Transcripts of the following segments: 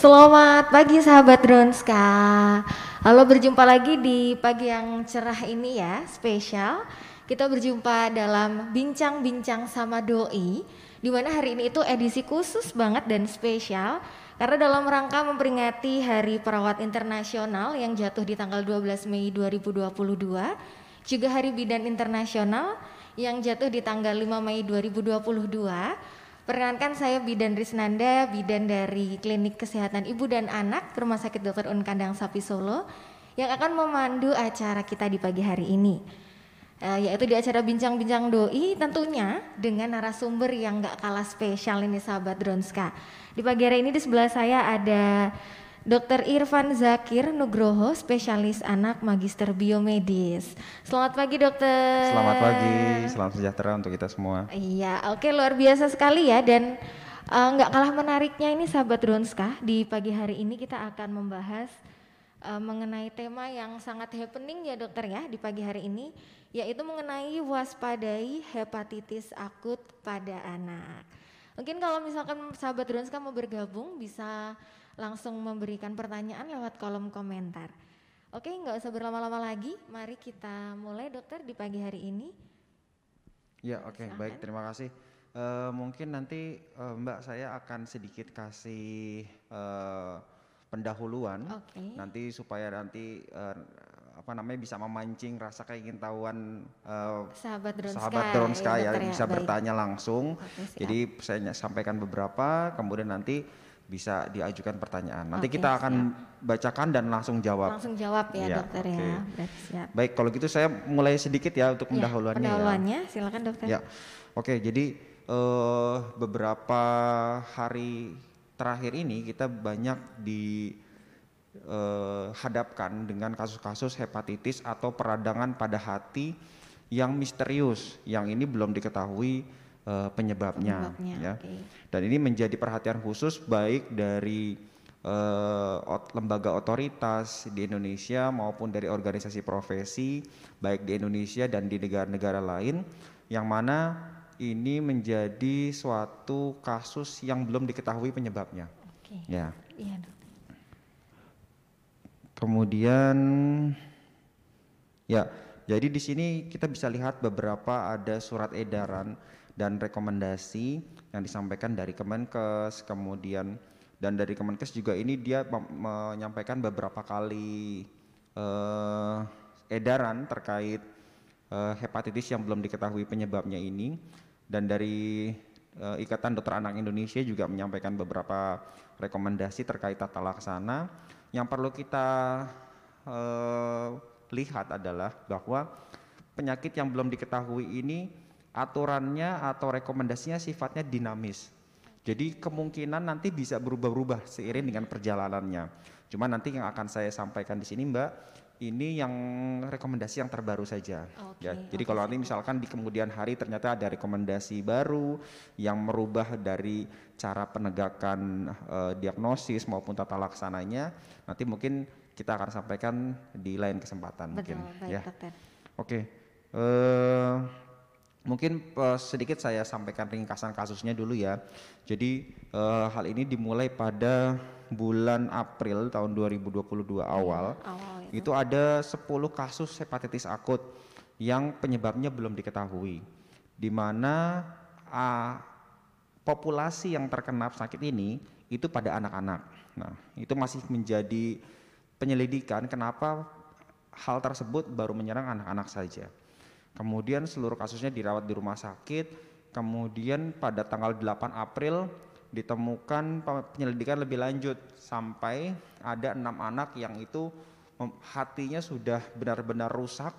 Selamat pagi sahabat Dronska. Halo berjumpa lagi di pagi yang cerah ini ya, spesial. Kita berjumpa dalam bincang-bincang sama doi, di mana hari ini itu edisi khusus banget dan spesial karena dalam rangka memperingati Hari Perawat Internasional yang jatuh di tanggal 12 Mei 2022, juga Hari Bidan Internasional yang jatuh di tanggal 5 Mei 2022 Perkenalkan saya Bidan Risnanda, bidan dari Klinik Kesehatan Ibu dan Anak Rumah Sakit Dr. Un Kandang Sapi Solo yang akan memandu acara kita di pagi hari ini. Uh, yaitu di acara Bincang-Bincang Doi tentunya dengan narasumber yang gak kalah spesial ini sahabat Dronska. Di pagi hari ini di sebelah saya ada Dr. Irfan Zakir Nugroho, spesialis anak magister biomedis. Selamat pagi dokter. Selamat pagi, salam sejahtera untuk kita semua. Iya, oke luar biasa sekali ya dan eh, nggak uh, kalah menariknya ini sahabat Ronska di pagi hari ini kita akan membahas uh, mengenai tema yang sangat happening ya dokter ya di pagi hari ini yaitu mengenai waspadai hepatitis akut pada anak. Mungkin kalau misalkan sahabat Ronska mau bergabung bisa langsung memberikan pertanyaan lewat kolom komentar. Oke, nggak usah berlama-lama lagi. Mari kita mulai dokter di pagi hari ini. Ya, oke, okay, baik. Terima kasih. Uh, mungkin nanti uh, Mbak saya akan sedikit kasih uh, pendahuluan. Okay. Nanti supaya nanti uh, apa namanya bisa memancing rasa keingintahuan uh, sahabat Dronska, sahabat Dronska ya, ya bisa baik. bertanya langsung. Okay, Jadi saya sampaikan beberapa, kemudian nanti bisa diajukan pertanyaan. Nanti okay, kita akan siap. bacakan dan langsung jawab. Langsung jawab ya, ya dokter okay. ya. Berarti siap. Baik, kalau gitu saya mulai sedikit ya untuk pendahuluannya. Ya, pendahuluannya, ya. silakan dokter. Ya, oke. Okay, jadi uh, beberapa hari terakhir ini kita banyak dihadapkan eh, uh, dengan kasus-kasus hepatitis atau peradangan pada hati yang misterius, yang ini belum diketahui uh, penyebabnya, penyebabnya ya. Okay. Dan ini menjadi perhatian khusus baik dari uh, lembaga otoritas di Indonesia maupun dari organisasi profesi baik di Indonesia dan di negara-negara lain yang mana ini menjadi suatu kasus yang belum diketahui penyebabnya. Okay. Ya. Iya, Kemudian ya, jadi di sini kita bisa lihat beberapa ada surat edaran dan rekomendasi yang disampaikan dari Kemenkes, kemudian dan dari Kemenkes juga ini dia menyampaikan beberapa kali uh, edaran terkait uh, hepatitis yang belum diketahui penyebabnya ini. Dan dari uh, Ikatan Dokter Anak Indonesia juga menyampaikan beberapa rekomendasi terkait tata laksana. Yang perlu kita uh, lihat adalah bahwa penyakit yang belum diketahui ini aturannya atau rekomendasinya sifatnya dinamis. Jadi kemungkinan nanti bisa berubah-ubah seiring dengan perjalanannya. Cuma nanti yang akan saya sampaikan di sini Mbak, ini yang rekomendasi yang terbaru saja. Okay, ya, jadi okay. kalau nanti misalkan di kemudian hari ternyata ada rekomendasi baru yang merubah dari cara penegakan uh, diagnosis maupun tata laksananya, nanti mungkin kita akan sampaikan di lain kesempatan Betul, mungkin. Baik, ya. Oke. Okay. Uh, eh, Mungkin uh, sedikit saya sampaikan ringkasan kasusnya dulu ya. Jadi uh, hal ini dimulai pada bulan April tahun 2022 awal. awal itu. itu ada 10 kasus hepatitis akut yang penyebabnya belum diketahui. Di mana uh, populasi yang terkena sakit ini itu pada anak-anak. Nah, itu masih menjadi penyelidikan kenapa hal tersebut baru menyerang anak-anak saja. Kemudian seluruh kasusnya dirawat di rumah sakit. Kemudian pada tanggal 8 April ditemukan penyelidikan lebih lanjut sampai ada enam anak yang itu hatinya sudah benar-benar rusak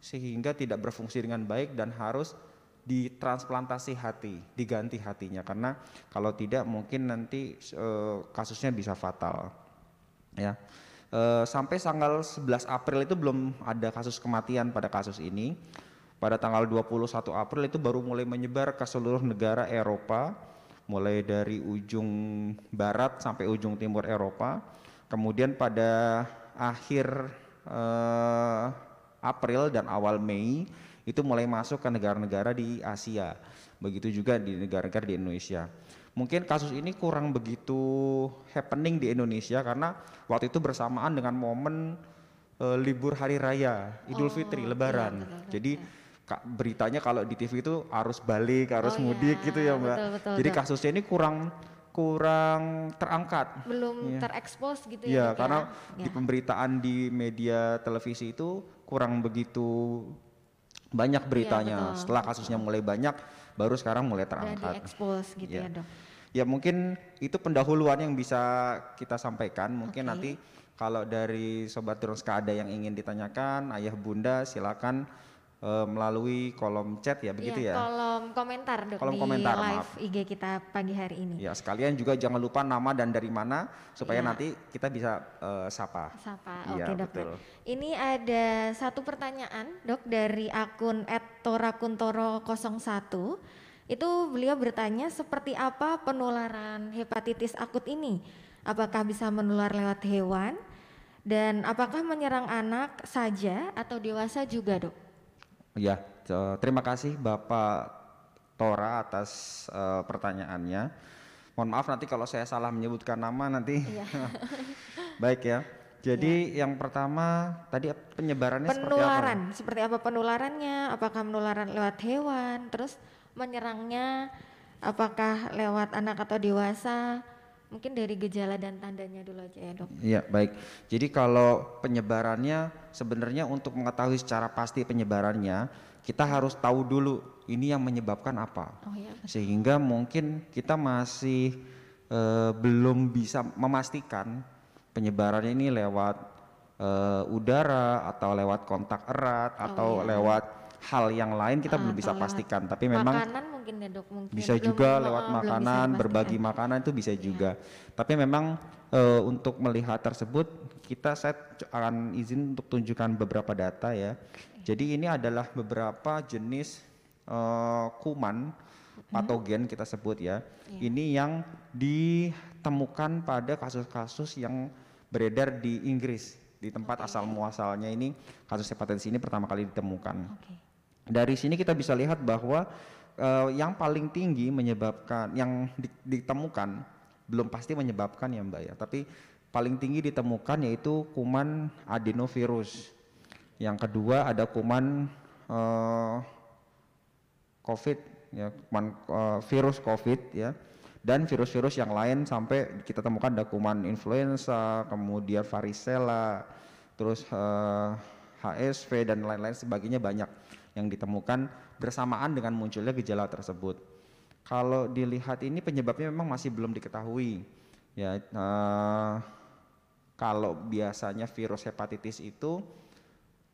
sehingga tidak berfungsi dengan baik dan harus ditransplantasi hati, diganti hatinya karena kalau tidak mungkin nanti e, kasusnya bisa fatal. Ya. E, sampai tanggal 11 April itu belum ada kasus kematian pada kasus ini pada tanggal 21 April itu baru mulai menyebar ke seluruh negara Eropa, mulai dari ujung barat sampai ujung timur Eropa. Kemudian pada akhir eh, April dan awal Mei itu mulai masuk ke negara-negara di Asia. Begitu juga di negara-negara di Indonesia. Mungkin kasus ini kurang begitu happening di Indonesia karena waktu itu bersamaan dengan momen uh, libur hari raya Idul Oh, Fitri iya, Lebaran. betul, Jadi iya. Beritanya kalau di TV itu arus balik, arus Oh, mudik iya, gitu ya Mbak. betul, betul, Jadi Dok. kasusnya ini kurang kurang terangkat. belum Iya. terekspos gitu Iya, ya dok karena ya? di Ya. pemberitaan di media televisi itu kurang begitu banyak beritanya. Iya, betul, Setelah kasusnya mulai banyak, baru sekarang mulai terangkat. diekspos gitu Iya. ya dok Ya mungkin itu pendahuluan yang bisa kita sampaikan. Mungkin Oke. nanti kalau dari sobat Droska ada yang ingin ditanyakan, ayah bunda silakan eh, melalui kolom chat ya begitu Iya, ya. kolom komentar dok Kolom di komentar, live maaf. IG kita pagi hari ini Ya sekalian juga jangan lupa nama dan dari mana supaya Iya. nanti kita bisa eh, sapa. Sapa. Iya, Oke, Dok. betul. Ini ada satu pertanyaan, Dok, dari akun @torakuntoro01. Itu beliau bertanya seperti apa penularan hepatitis akut ini? Apakah bisa menular lewat hewan? Dan apakah menyerang anak saja atau dewasa juga, Dok? Ya, terima kasih Bapak Tora atas eh, pertanyaannya. Mohon maaf nanti kalau saya salah menyebutkan nama nanti. Iya. Baik ya. Jadi yang pertama tadi penyebarannya seperti apa? Penularan, seperti apa penularannya? Apakah penularan lewat hewan? Terus menyerangnya apakah lewat anak atau dewasa? Mungkin dari gejala dan tandanya dulu aja ya, Dok. Iya, baik. Jadi kalau penyebarannya sebenarnya untuk mengetahui secara pasti penyebarannya, kita harus tahu dulu ini yang menyebabkan apa. Oh iya. Sehingga mungkin kita masih eh, belum bisa memastikan penyebarannya ini lewat eh, udara atau lewat kontak erat atau iya. lewat hal yang lain kita Ah, belum bisa lewat pastikan. Tapi memang makanan mungkin ya, Dok. Mungkin bisa belum- juga lewat makanan, berbagi makanan itu bisa juga. Tapi memang eh, untuk melihat tersebut kita saya akan izin untuk tunjukkan beberapa data ya. Jadi ini adalah beberapa jenis eh, kuman patogen kita sebut ya. Ini yang ditemukan pada kasus-kasus yang beredar di Inggris di tempat asal muasalnya ini kasus hepatitis ini pertama kali ditemukan. Oke. Dari sini kita bisa lihat bahwa eh, yang paling tinggi menyebabkan yang di- ditemukan belum pasti menyebabkan ya Mbak ya, tapi paling tinggi ditemukan yaitu kuman adenovirus. Yang kedua ada kuman eh, COVID ya, kuman eh, virus COVID ya. Dan virus-virus yang lain sampai kita temukan ada kuman influenza, kemudian varicella, terus eh, HSV dan lain-lain sebagainya banyak yang ditemukan bersamaan dengan munculnya gejala tersebut. Kalau dilihat ini penyebabnya memang masih belum diketahui. Ya, eh, kalau biasanya virus hepatitis itu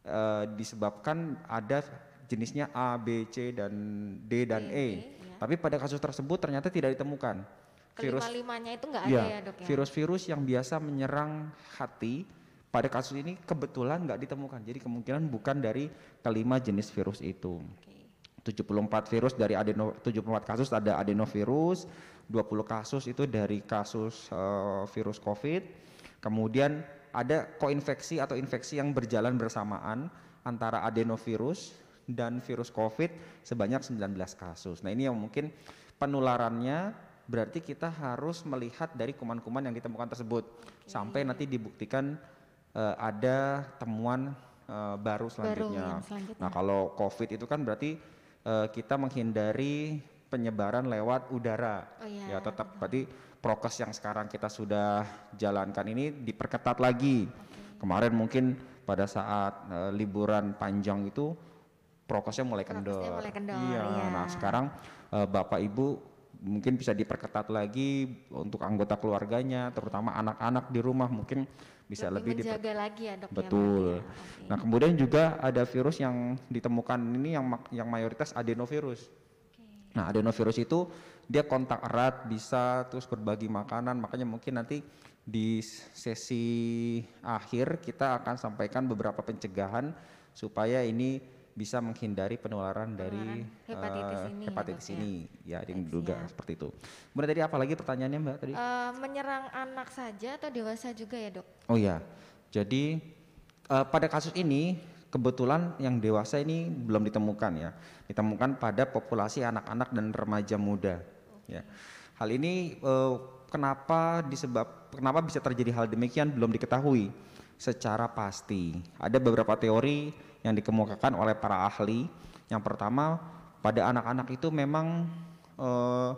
eh, disebabkan ada jenisnya A, B, C dan D dan E. D, ya. Tapi pada kasus tersebut ternyata tidak ditemukan. Virus Kelima-limanya itu nggak ada Iya, ya, Dok ya? virus-virus yang biasa menyerang hati pada kasus ini kebetulan nggak ditemukan. Jadi kemungkinan bukan dari kelima jenis virus itu. Oke. 74 virus dari adeno 74 kasus ada adenovirus, 20 kasus itu dari kasus eh, virus Covid. Kemudian ada koinfeksi atau infeksi yang berjalan bersamaan antara adenovirus dan virus Covid sebanyak 19 kasus. Nah, ini yang mungkin penularannya berarti kita harus melihat dari kuman-kuman yang ditemukan tersebut sampai nanti dibuktikan eh, ada temuan eh, baru selanjutnya. yang selanjutnya. Nah, kalau COVID itu kan berarti eh, kita menghindari penyebaran lewat udara. Oh iya, ya, tetap berarti prokes yang sekarang kita sudah jalankan ini diperketat lagi. Kemarin mungkin pada saat eh, liburan panjang itu prokesnya mulai Prokesnya kendor. mulai kendor, Iya. iya. Nah, sekarang eh, Bapak Ibu mungkin bisa diperketat lagi untuk anggota keluarganya, terutama anak-anak di rumah mungkin bisa lebih, diper- menjaga lagi ya, Dok ya, Betul. ya? Nah, kemudian juga ada virus yang ditemukan ini yang yang mayoritas adenovirus. Nah, adenovirus itu dia kontak erat bisa terus berbagi makanan, makanya mungkin nanti di sesi akhir kita akan sampaikan beberapa pencegahan supaya ini bisa menghindari penularan dari hepatitis eh, ini ya, hepatitis ya. ini. Ya, yang Baik, diduga siap. seperti itu. Kemudian tadi apa lagi pertanyaannya Mbak tadi? Eh, menyerang anak saja atau dewasa juga ya, Dok? Oh ya, jadi eh, pada kasus ini kebetulan yang dewasa ini belum ditemukan ya, ditemukan pada populasi anak-anak dan remaja muda. Ya, Hal ini eh, kenapa disebab kenapa bisa terjadi hal demikian belum diketahui secara pasti. Ada beberapa teori yang dikemukakan oleh para ahli. Yang pertama, pada anak-anak itu memang eh,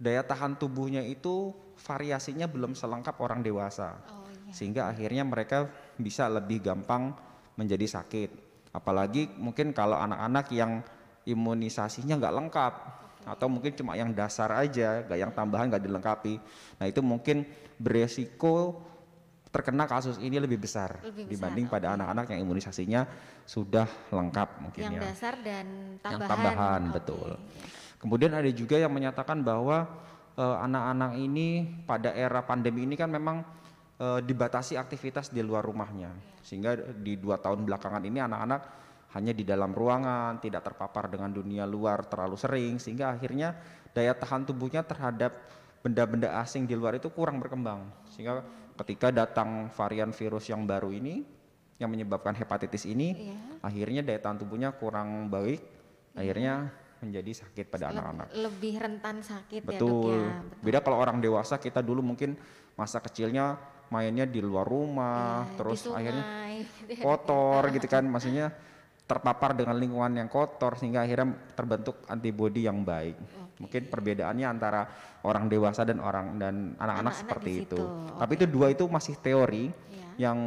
daya tahan tubuhnya itu variasinya belum selengkap orang dewasa. Oh iya. Sehingga akhirnya mereka bisa lebih gampang menjadi sakit. Apalagi mungkin kalau anak-anak yang imunisasinya nggak lengkap atau mungkin cuma yang dasar aja, nggak yang tambahan nggak dilengkapi. Nah itu mungkin beresiko terkena kasus ini lebih besar, Lebih besar, dibanding pada anak-anak yang imunisasinya sudah lengkap mungkin Yang ya. dasar dan tambahan. Yang tambahan, Oke. betul. Kemudian ada juga yang menyatakan bahwa eh, anak-anak ini pada era pandemi ini kan memang eh, dibatasi aktivitas di luar rumahnya, sehingga di dua tahun belakangan ini anak-anak hanya di dalam ruangan, tidak terpapar dengan dunia luar terlalu sering, sehingga akhirnya daya tahan tubuhnya terhadap benda-benda asing di luar itu kurang berkembang, sehingga ketika datang varian virus yang baru ini yang menyebabkan hepatitis ini, Iya. akhirnya daya tahan tubuhnya kurang baik, akhirnya menjadi sakit pada anak-anak. Lebih rentan sakit ya dok Betul. ya. Betul. Beda kalau orang dewasa kita dulu mungkin masa kecilnya mainnya di luar rumah, Iya, terus akhirnya sungai, gitu ya. kotor gitu kan, maksudnya terpapar dengan lingkungan yang kotor sehingga akhirnya terbentuk antibodi yang baik. Mungkin perbedaannya antara orang dewasa dan orang dan anak-anak seperti itu. situ, Tapi itu dua itu masih teori Iya. yang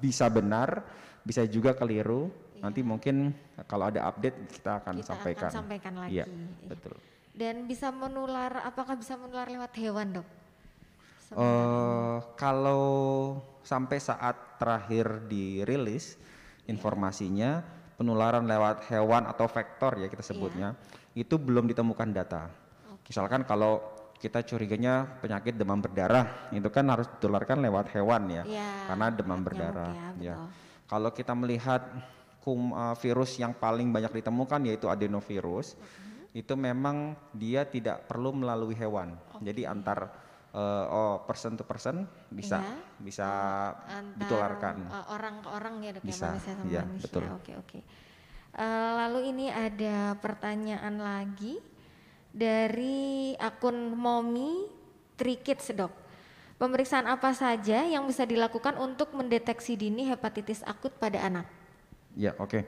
bisa benar, bisa juga keliru. Nanti mungkin kalau ada update kita akan Iya. Kita sampaikan. akan sampaikan lagi. Iya, Iya. betul. Dan bisa menular, apakah bisa menular lewat hewan dok? Eh, kalau sampai saat terakhir dirilis informasinya penularan lewat hewan atau vektor ya kita sebutnya itu belum ditemukan data. Misalkan kalau kita curiganya penyakit demam berdarah itu kan harus ditularkan lewat hewan ya, Iya, karena demam berdarah. ya, ya. Kalau kita melihat kum, eh, virus yang paling banyak ditemukan yaitu adenovirus, Mm-hmm. itu memang dia tidak perlu melalui hewan. Jadi antar eh, oh person to person bisa Iya. bisa Antar ditularkan. uh, orang ke orang ya dok ya, Bisa, manusia sama iya, manusia. betul. Oke oke. Eh, lalu ini ada pertanyaan lagi dari akun Momi Trikids dok. Pemeriksaan apa saja yang bisa dilakukan untuk mendeteksi dini hepatitis akut pada anak? Ya, oke.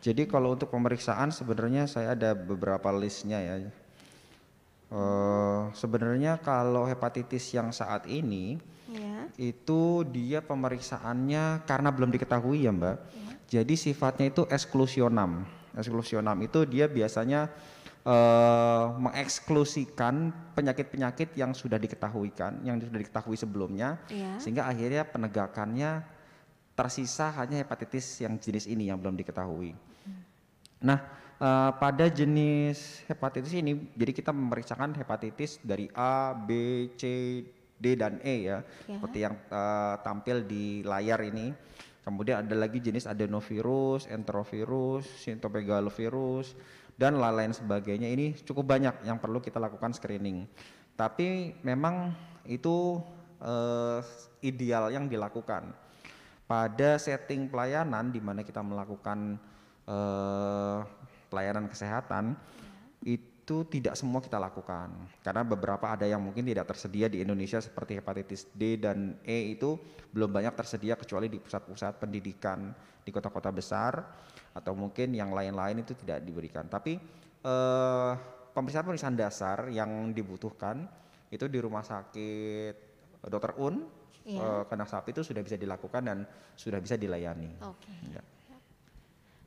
Jadi kalau untuk pemeriksaan sebenarnya saya ada beberapa listnya ya. Eh, sebenarnya kalau hepatitis yang saat ini Ya. itu dia pemeriksaannya karena belum diketahui ya Mbak. Jadi sifatnya itu eksklusionam. Eksklusionam itu dia biasanya eh, mengeksklusikan penyakit-penyakit yang sudah diketahuikan, yang sudah diketahui sebelumnya, Iya. sehingga akhirnya penegakannya tersisa hanya hepatitis yang jenis ini yang belum diketahui. Nah, eh, pada jenis hepatitis ini, jadi kita memeriksakan hepatitis dari A, B, C, D dan E ya, Ya. seperti yang eh, tampil di layar ini. Kemudian ada lagi jenis adenovirus, enterovirus, cytomegalovirus, dan lain-lain sebagainya. Ini cukup banyak yang perlu kita lakukan screening. Tapi memang itu eh, ideal yang dilakukan pada setting pelayanan di mana kita melakukan eh, pelayanan kesehatan itu tidak semua kita lakukan karena beberapa ada yang mungkin tidak tersedia di Indonesia seperti hepatitis D dan E itu belum banyak tersedia kecuali di pusat-pusat pendidikan di kota-kota besar atau mungkin yang lain-lain itu tidak diberikan tapi eh, pemeriksaan-pemeriksaan dasar yang dibutuhkan itu di rumah sakit Dr. Un Iya. eh, sapi itu sudah bisa dilakukan dan sudah bisa dilayani. Oke. Ya.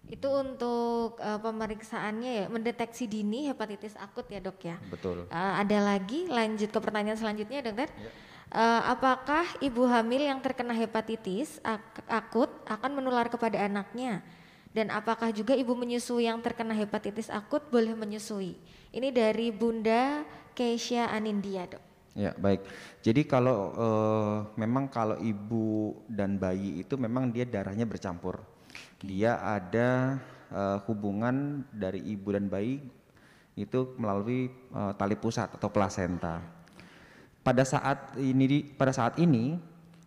Itu untuk eh, pemeriksaannya ya, mendeteksi dini hepatitis akut ya dok ya. Betul. Eh, ada lagi lanjut ke pertanyaan selanjutnya dokter. Ya. Eh, apakah ibu hamil yang terkena hepatitis ak- akut akan menular kepada anaknya? Dan apakah juga ibu menyusui yang terkena hepatitis akut boleh menyusui? Ini dari Bunda Keisha Anindya dok. Ya baik. Jadi kalau eh, memang kalau ibu dan bayi itu memang dia darahnya bercampur. Dia ada eh, hubungan dari ibu dan bayi itu melalui eh, tali pusat atau plasenta. Pada saat ini di- pada saat ini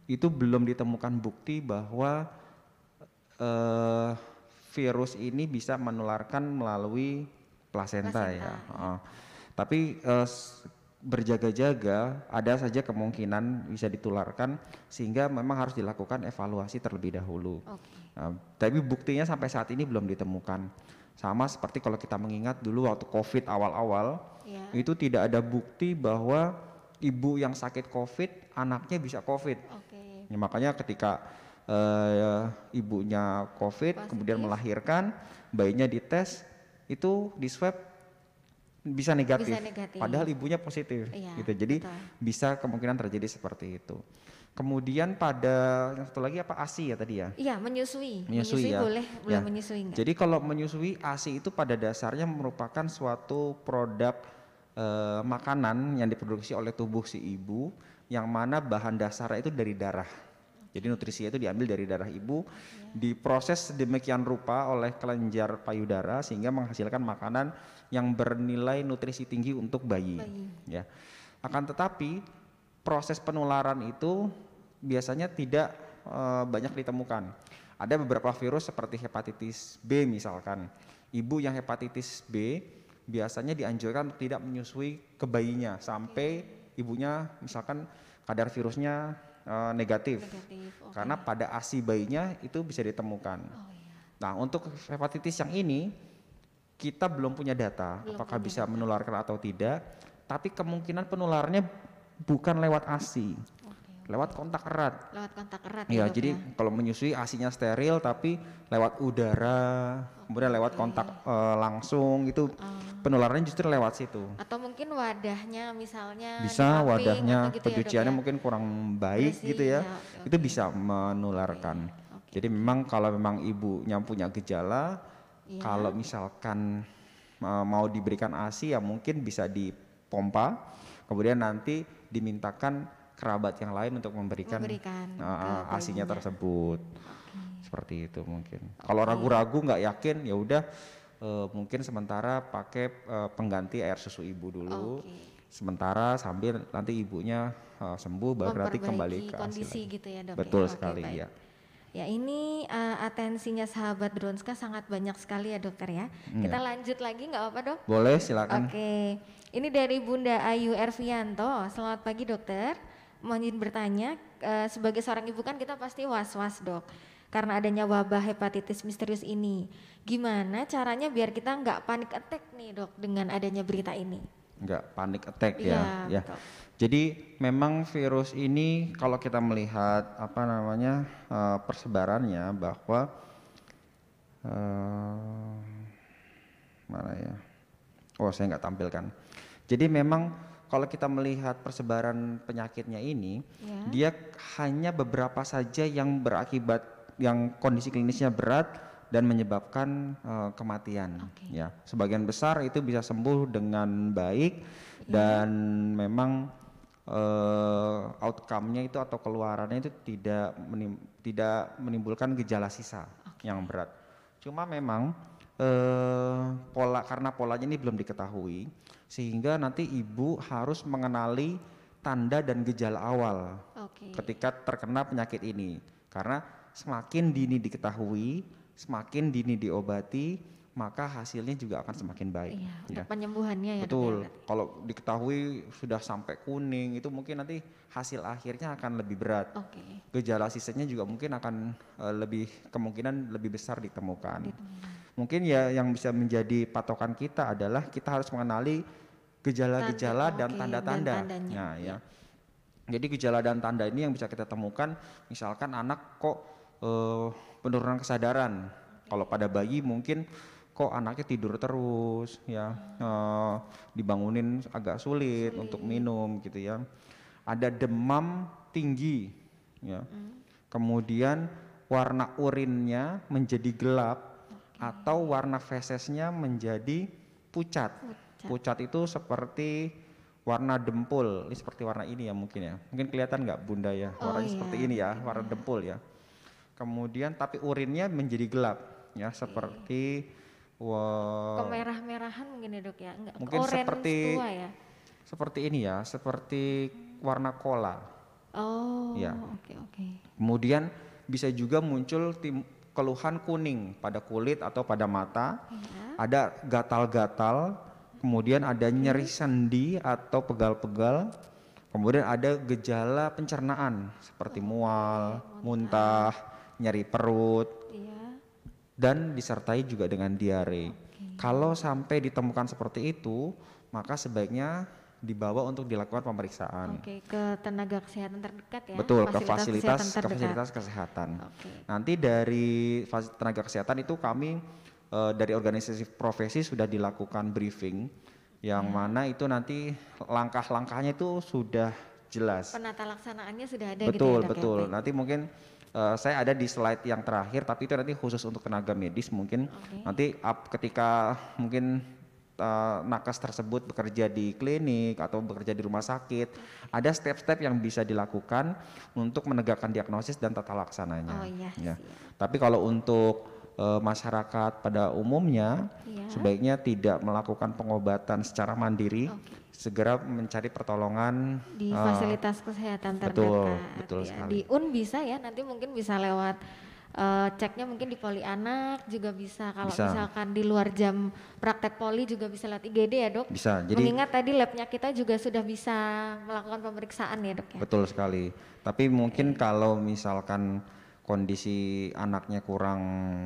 itu belum ditemukan bukti bahwa eh, virus ini bisa menularkan melalui plasenta, ya. Plasenta, Heeh. Tapi eh, s- berjaga-jaga ada saja kemungkinan bisa ditularkan sehingga memang harus dilakukan evaluasi terlebih dahulu. Oke. Nah, tapi buktinya sampai saat ini belum ditemukan. Sama seperti kalau kita mengingat dulu waktu COVID awal-awal, Ya. itu tidak ada bukti bahwa ibu yang sakit COVID anaknya bisa COVID. Oke. Ya, makanya ketika eh, ibunya COVID kemudian Positif. melahirkan, bayinya dites itu di swab bisa negatif. Bisa negatif. Padahal ibunya positif Iya, gitu. Jadi betul. bisa kemungkinan terjadi seperti itu. Kemudian pada yang satu lagi apa ASI ya tadi ya? Iya, menyusui. Menyusui ya. boleh, boleh Ya. menyusui enggak? Jadi kalau menyusui ASI itu pada dasarnya merupakan suatu produk eh, makanan yang diproduksi oleh tubuh si ibu yang mana bahan dasarnya itu dari darah. Jadi nutrisinya itu diambil dari darah ibu, diproses sedemikian rupa oleh kelenjar payudara sehingga menghasilkan makanan yang bernilai nutrisi tinggi untuk bayi. Bayi. Ya. Akan tetapi proses penularan itu biasanya tidak eh, banyak ditemukan. Ada beberapa virus seperti hepatitis B misalkan. Ibu yang hepatitis B biasanya dianjurkan untuk tidak menyusui ke bayinya sampai ibunya misalkan kadar virusnya eh, negatif. Negatif. oke. Karena pada ASI bayinya itu bisa ditemukan. Oh iya. Nah, untuk hepatitis yang ini kita belum punya data Belum apakah punya bisa menularkan atau tidak, tapi kemungkinan penularannya bukan lewat ASI, lewat kontak erat. Lewat kontak erat Ya, dok jadi kalau menyusui asinya steril tapi lewat udara, kemudian lewat kontak eh, langsung itu Oh. penularannya justru lewat situ. Atau mungkin wadahnya misalnya Bisa wadahnya gitu ya, pencuciannya ya? mungkin kurang baik gitu ya. ya, oke, Itu bisa menularkan. Oke. Jadi memang kalau memang ibunya punya gejala Iya. kalau misalkan uh, mau diberikan ASI ya mungkin bisa dipompa, kemudian nanti dimintakan kerabat yang lain untuk memberikan, Memberikan uh, ASINya tersebut. Seperti itu mungkin. Kalau ragu-ragu nggak yakin ya udah uh, mungkin sementara pakai uh, pengganti air susu ibu dulu. Oke. Sementara sambil nanti ibunya uh, sembuh baru nanti kembali ke kondisi gitu ya dok Betul ya? Sekali baik. ya. Ya ini uh, atensinya sahabat Dronska sangat banyak sekali ya dokter ya. Kita lanjut lagi nggak apa-apa dok? Boleh silakan. Oke, ini dari Bunda Ayu Ervianto. Selamat pagi dokter. Mohon izin bertanya, eh, sebagai seorang ibu kan kita pasti was-was dok. Karena adanya wabah hepatitis misterius ini. Gimana caranya biar kita nggak panik attack nih dok dengan adanya berita ini? Enggak panik attack Iya, ya. ya. betul. Jadi memang virus ini kalau kita melihat apa namanya eh, persebarannya bahwa eh, mana ya? Oh saya nggak tampilkan. Jadi memang kalau kita melihat persebaran penyakitnya ini, Ya. dia hanya beberapa saja yang berakibat yang kondisi klinisnya berat dan menyebabkan eh, kematian. Oke. Ya, sebagian besar itu bisa sembuh dengan baik dan memang eh, outcome-nya itu atau keluarannya itu tidak menim- tidak menimbulkan gejala sisa yang berat. Cuma memang eh, pola karena polanya ini belum diketahui sehingga nanti ibu harus mengenali tanda dan gejala awal Oke. ketika terkena penyakit ini karena semakin dini diketahui semakin dini diobati maka hasilnya juga akan semakin baik Iya, ya. untuk penyembuhannya ya betul ya? kalau diketahui sudah sampai kuning itu mungkin nanti hasil akhirnya akan lebih berat Oke. gejala sisanya juga mungkin akan eh, lebih kemungkinan lebih besar ditemukan mungkin ya yang bisa menjadi patokan kita adalah kita harus mengenali gejala-gejala dan tanda-tanda dan nah iya. ya jadi gejala dan tanda ini yang bisa kita temukan, misalkan anak kok eh, penurunan kesadaran. Kalau pada bayi mungkin kok anaknya tidur terus, ya eh, dibangunin agak sulit, untuk minum gitu ya. Ada demam tinggi, ya. Kemudian warna urinnya menjadi gelap atau warna fesesnya menjadi pucat. Pucat itu seperti warna dempul, ini seperti warna ini ya mungkin ya. Mungkin kelihatan nggak bunda ya, Oh warnanya iya, seperti ini ya, warna dempul ya. Kemudian tapi urinnya menjadi gelap ya, seperti wah, Kemerah-merahan mungkin ya dok ya? Enggak, Mungkin seperti- tua ya? seperti ini ya, seperti warna kola. Oh, Ya. oke oke. Kemudian bisa juga muncul tim, keluhan kuning pada kulit atau pada mata. Ya. Ada gatal-gatal, kemudian ada nyeri sendi atau pegal-pegal, kemudian ada gejala pencernaan seperti mual, muntah, nyeri perut, Iya. dan disertai juga dengan diare. Kalau sampai ditemukan seperti itu, maka sebaiknya dibawa untuk dilakukan pemeriksaan. Oke, ke tenaga kesehatan terdekat ya. Betul, ke fasilitas kesehatan ke terdekat. fasilitas kesehatan. Oke. Nanti dari tenaga kesehatan itu kami eh, dari organisasi profesi sudah dilakukan briefing yang Ya. mana itu nanti langkah-langkahnya itu sudah jelas. Penata laksanaannya sudah ada betul, gitu ya, Dok, ya? betul. Nanti mungkin eh, saya ada di slide yang terakhir tapi itu nanti khusus untuk tenaga medis mungkin Oke. nanti up ketika mungkin eh, nakes tersebut bekerja di klinik atau bekerja di rumah sakit, ada step-step yang bisa dilakukan untuk menegakkan diagnosis dan tata laksananya. Oh iya, Ya. Tapi kalau untuk eh, masyarakat pada umumnya Iya. sebaiknya tidak melakukan pengobatan secara mandiri, Oke. segera mencari pertolongan di eh, fasilitas kesehatan betul, terdekat. betul ya. sekali. Di UN bisa ya, nanti mungkin bisa lewat eh, ceknya mungkin di poli anak juga bisa. Kalau Bisa. misalkan di luar jam praktek poli juga bisa lewat IGD ya dok. bisa. Jadi Mengingat tadi labnya kita juga sudah bisa melakukan pemeriksaan ya dok ya. Betul sekali. Tapi mungkin kalau misalkan kondisi anaknya kurang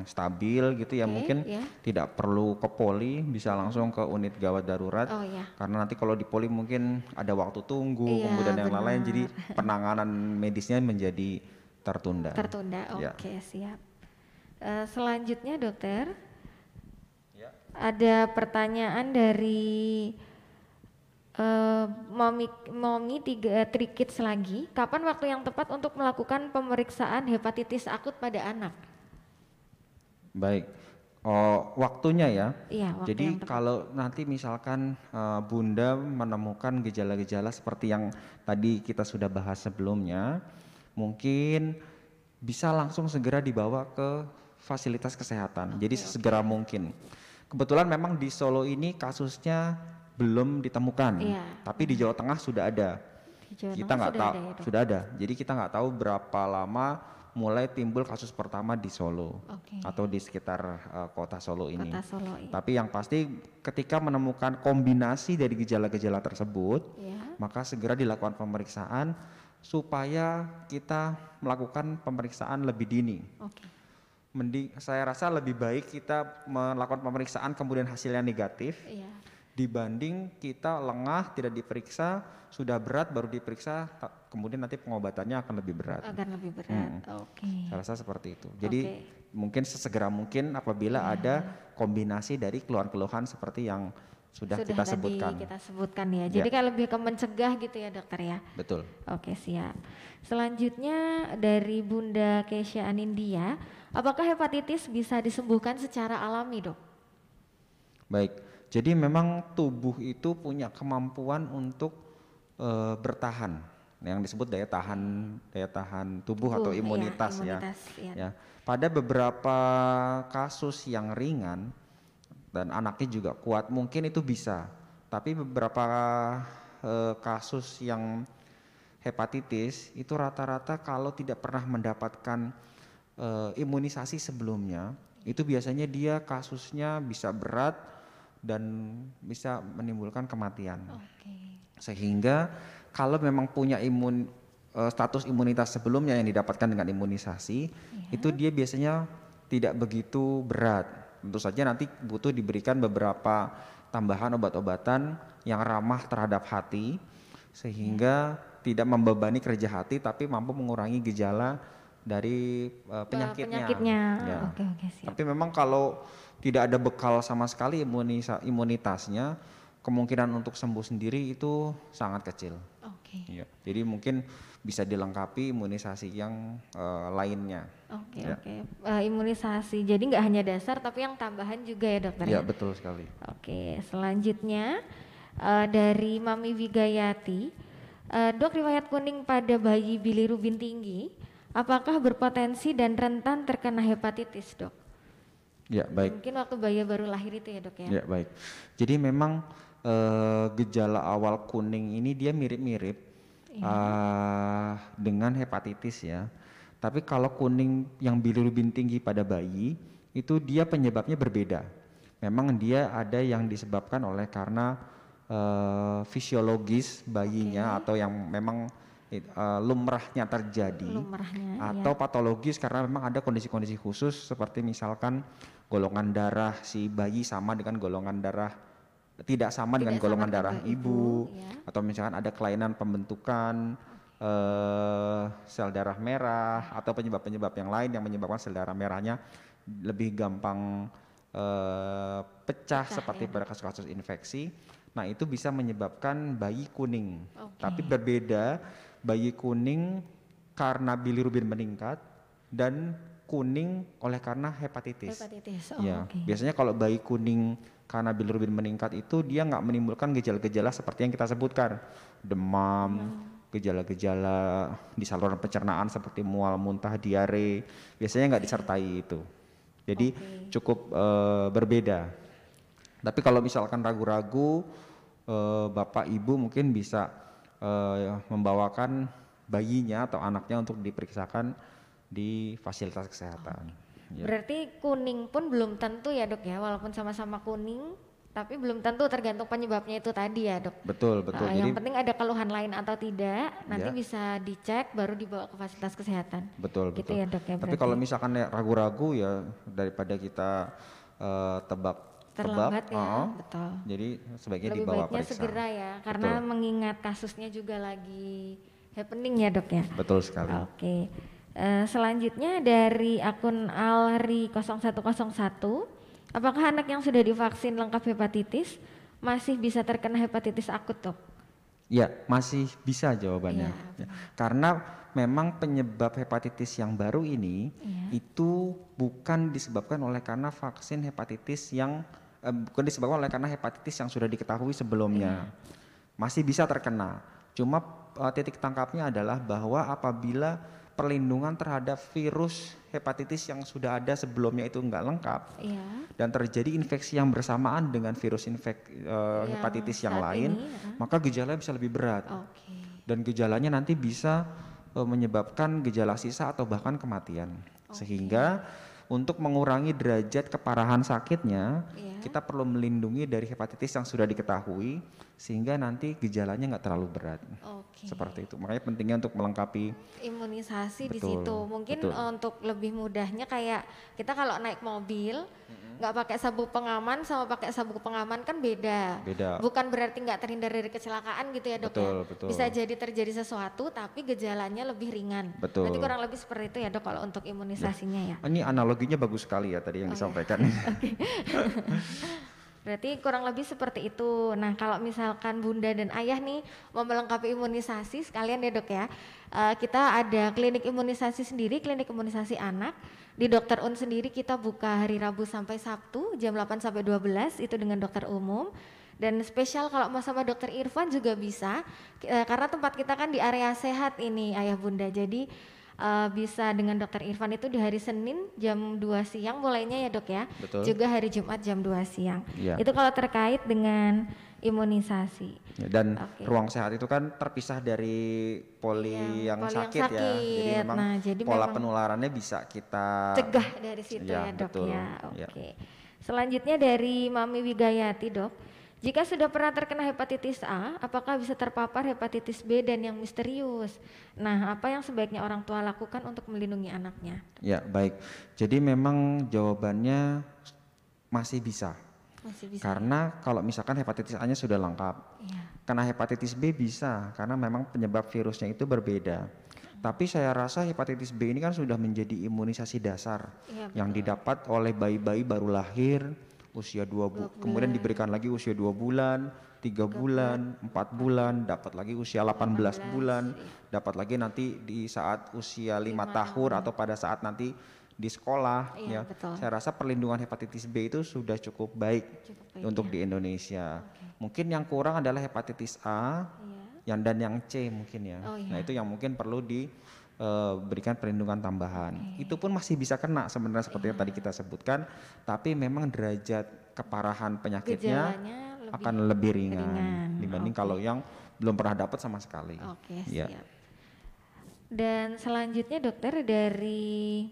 stabil gitu ya Oke, mungkin ya. tidak perlu ke poli, bisa langsung ke unit gawat darurat. Oh ya. Karena nanti kalau di poli mungkin ada waktu tunggu, Iya, kemudian yang lain-lain jadi penanganan medisnya menjadi tertunda. Tertunda. Ya. Oke, siap. Eh, selanjutnya dokter, Ya. ada pertanyaan dari eh, Momi Momi tiga eh, Trikits lagi. Kapan waktu yang tepat untuk melakukan pemeriksaan hepatitis akut pada anak? Baik. Oh, waktunya ya. Iya, waktu Jadi kalau nanti misalkan eh, Bunda menemukan gejala-gejala seperti yang tadi kita sudah bahas sebelumnya, mungkin bisa langsung segera dibawa ke fasilitas kesehatan. Jadi sesegera mungkin. Kebetulan memang di Solo ini kasusnya belum ditemukan, Iya. tapi di Jawa Tengah sudah ada. Jawa kita nggak tahu ada ya, sudah ada. Jadi kita nggak tahu berapa lama mulai timbul kasus pertama di Solo Oke. atau di sekitar eh, kota Solo ini. Kota Solo ini. Tapi yang pasti ketika menemukan kombinasi dari gejala-gejala tersebut, Ya. maka segera dilakukan pemeriksaan supaya kita melakukan pemeriksaan lebih dini. Oke. Mending saya rasa lebih baik kita melakukan pemeriksaan kemudian hasilnya negatif Iya. dibanding kita lengah tidak diperiksa sudah berat baru diperiksa kemudian nanti pengobatannya akan lebih berat. Akan lebih berat. Oke. Saya rasa seperti itu. Jadi Oke. mungkin sesegera mungkin apabila ada kombinasi dari keluhan-keluhan seperti yang sudah, kita tadi sebutkan. kita sebutkan ya. Jadi kayak lebih ke mencegah gitu ya dokter ya. Betul. Oke siap. Selanjutnya dari Bunda Kesha Anindya, apakah hepatitis bisa disembuhkan secara alami dok? Baik. Jadi memang tubuh itu punya kemampuan untuk eh, bertahan yang disebut daya tahan daya tahan tubuh, atau Tubuh, iya, imunitas, imunitas, ya. iya. Ya. Pada beberapa kasus yang ringan dan anaknya juga kuat mungkin itu bisa. Tapi beberapa eh, kasus yang hepatitis itu rata-rata kalau tidak pernah mendapatkan eh, imunisasi sebelumnya itu biasanya dia kasusnya bisa berat dan bisa menimbulkan kematian Oke. sehingga kalau memang punya imun eh, status imunitas sebelumnya yang didapatkan dengan imunisasi itu dia biasanya tidak begitu berat tentu saja nanti butuh diberikan beberapa tambahan obat-obatan yang ramah terhadap hati sehingga tidak membebani kerja hati tapi mampu mengurangi gejala dari eh, penyakitnya. Penyakitnya. Ya. Oke oke siap. Tapi memang kalau tidak ada bekal sama sekali imunisa- imunitasnya, kemungkinan untuk sembuh sendiri itu sangat kecil. Oke. Iya. Jadi mungkin bisa dilengkapi imunisasi yang eh, lainnya. Oke Ya. oke. Eh, imunisasi. Jadi nggak hanya dasar tapi yang tambahan juga ya dokter Iya ya. betul sekali. Oke, selanjutnya eh, dari Mami Wigayati, Eh, dok riwayat kuning pada bayi bilirubin tinggi, apakah berpotensi dan rentan terkena hepatitis dok? Ya baik. Mungkin waktu bayi baru lahir itu ya dok ya? Ya baik. Jadi memang eh, gejala awal kuning ini dia mirip-mirip eh, dengan hepatitis ya. Tapi kalau kuning yang bilirubin tinggi pada bayi itu dia penyebabnya berbeda. memang dia ada yang disebabkan oleh karena uh, fisiologis bayinya atau yang memang uh, lumrahnya terjadi Lumrahnya, atau ya. patologis karena memang ada kondisi-kondisi khusus seperti misalkan golongan darah si bayi sama dengan golongan darah tidak sama Tidak dengan sama golongan darah ibu, ibu, ya. atau misalkan ada kelainan pembentukan eh, sel darah merah atau penyebab-penyebab yang lain yang menyebabkan sel darah merahnya lebih gampang eh, pecah, Pecah, seperti ya. pada kasus-kasus infeksi. Nah, itu bisa menyebabkan bayi kuning. Oke. Tapi berbeda bayi kuning karena bilirubin meningkat dan kuning oleh karena hepatitis. Hepatitis. Oh, ya, oke. biasanya kalau bayi kuning karena bilirubin meningkat itu dia nggak menimbulkan gejala-gejala seperti yang kita sebutkan, demam, gejala-gejala di saluran pencernaan seperti mual, muntah, diare, biasanya nggak disertai itu. Jadi Oke. cukup eh, berbeda. Tapi kalau misalkan ragu-ragu, eh, bapak ibu mungkin bisa eh, membawakan bayinya atau anaknya untuk diperiksakan di fasilitas kesehatan. Ya. Berarti kuning pun belum tentu ya dok ya, walaupun sama-sama kuning, tapi belum tentu tergantung penyebabnya itu tadi ya dok. Betul betul. Jadi yang penting ada keluhan lain atau tidak, nanti Ya. bisa dicek baru dibawa ke fasilitas kesehatan. betul Gitu betul. ya dok ya Tapi kalau misalkan ya ragu-ragu ya daripada kita eh, tebak terlambat ya, oh, betul. jadi sebaiknya Lebih dibawa baiknya periksa. segera ya, karena Betul. mengingat kasusnya juga lagi happening ya dok ya. Betul sekali. Oke. Eh, selanjutnya dari akun Alri 0101, apakah anak yang sudah divaksin lengkap hepatitis masih bisa terkena hepatitis akut dok? Ya, masih bisa jawabannya. Iya, Ya. Karena memang penyebab hepatitis yang baru ini Iya. itu bukan disebabkan oleh karena vaksin hepatitis yang eh, bukan disebabkan oleh karena hepatitis yang sudah diketahui sebelumnya. Masih bisa terkena. Cuma eh, titik tangkapnya adalah bahwa apabila perlindungan terhadap virus hepatitis yang sudah ada sebelumnya itu enggak lengkap Iya. dan terjadi infeksi yang bersamaan dengan virus infek Yang hepatitis yang lain, ini, ya. maka gejalanya bisa lebih berat Oke. dan gejalanya nanti bisa eh, menyebabkan gejala sisa atau bahkan kematian. Sehingga untuk mengurangi derajat keparahan sakitnya, Iya. kita perlu melindungi dari hepatitis yang sudah diketahui sehingga nanti gejalanya nggak terlalu berat. Oke. Seperti itu. Makanya pentingnya untuk melengkapi imunisasi di Betul, situ. Mungkin betul. eh, untuk lebih mudahnya kayak kita kalau naik mobil nggak pakai sabuk pengaman sama pakai sabuk pengaman kan beda. beda. Bukan berarti nggak terhindar dari kecelakaan gitu ya dok Betul, ya. betul. Bisa jadi terjadi sesuatu tapi gejalanya lebih ringan. Betul. Berarti kurang lebih seperti itu ya dok kalau untuk imunisasinya ya. Ini analoginya bagus sekali ya tadi yang Oh, iya. disampaikan. Berarti kurang lebih seperti itu. Nah, kalau misalkan bunda dan ayah nih mau melengkapi imunisasi sekalian ya dok ya. Eh, kita ada klinik imunisasi sendiri, klinik imunisasi anak. Di dokter Un sendiri kita buka hari Rabu sampai Sabtu jam 8 sampai 12 itu dengan dokter umum. Dan spesial kalau mau sama dokter Irfan juga bisa eh, karena tempat kita kan di area sehat ini ayah bunda. Jadi eh, bisa dengan dokter Irfan itu di hari Senin jam 2 siang mulainya ya dok ya. Betul. Juga hari Jumat jam 2 siang. Iya. Itu kalau terkait dengan imunisasi. Ya, Dan Oke. ruang sehat itu kan terpisah dari poli Iya, yang poli yang sakit, ya. Jadi sakit. memang Nah, jadi pola memang penularannya bisa kita Cegah dari situ Iya, ya dok betul. ya. Iya. Oke. Selanjutnya dari Mami Wigayati dok. Jika sudah pernah terkena hepatitis A, apakah bisa terpapar hepatitis B dan yang misterius? Nah, apa yang sebaiknya orang tua lakukan untuk melindungi anaknya? Ya, baik. Jadi memang jawabannya masih bisa. Masih bisa. Karena kalau misalkan hepatitis A-nya sudah lengkap. Iya. Karena hepatitis B bisa, karena memang penyebab virusnya itu berbeda. Tapi saya rasa hepatitis B ini kan sudah menjadi imunisasi dasar Iya, yang didapat oleh bayi-bayi baru lahir usia dua bu kemudian diberikan lagi usia dua bulan, tiga bulan, empat bulan, dapat lagi usia 18 bulan, dapat lagi nanti di saat usia lima tahun atau pada saat nanti di sekolah Iya, ya. betul. Saya rasa perlindungan hepatitis B itu sudah cukup baik Cukup baik, untuk ya. di Indonesia. Mungkin yang kurang adalah hepatitis A, Iya. yang dan yang C mungkin ya. Oh, Nah iya. itu yang mungkin perlu diberikan perlindungan tambahan. Itu pun masih bisa kena sebenarnya seperti yang tadi Iya. kita sebutkan, tapi memang derajat keparahan penyakitnya Gejalanya lebih akan lebih ringan, ringan. dibanding Oke. kalau yang belum pernah dapat sama sekali. Oke, Ya. siap. Dan selanjutnya dokter dari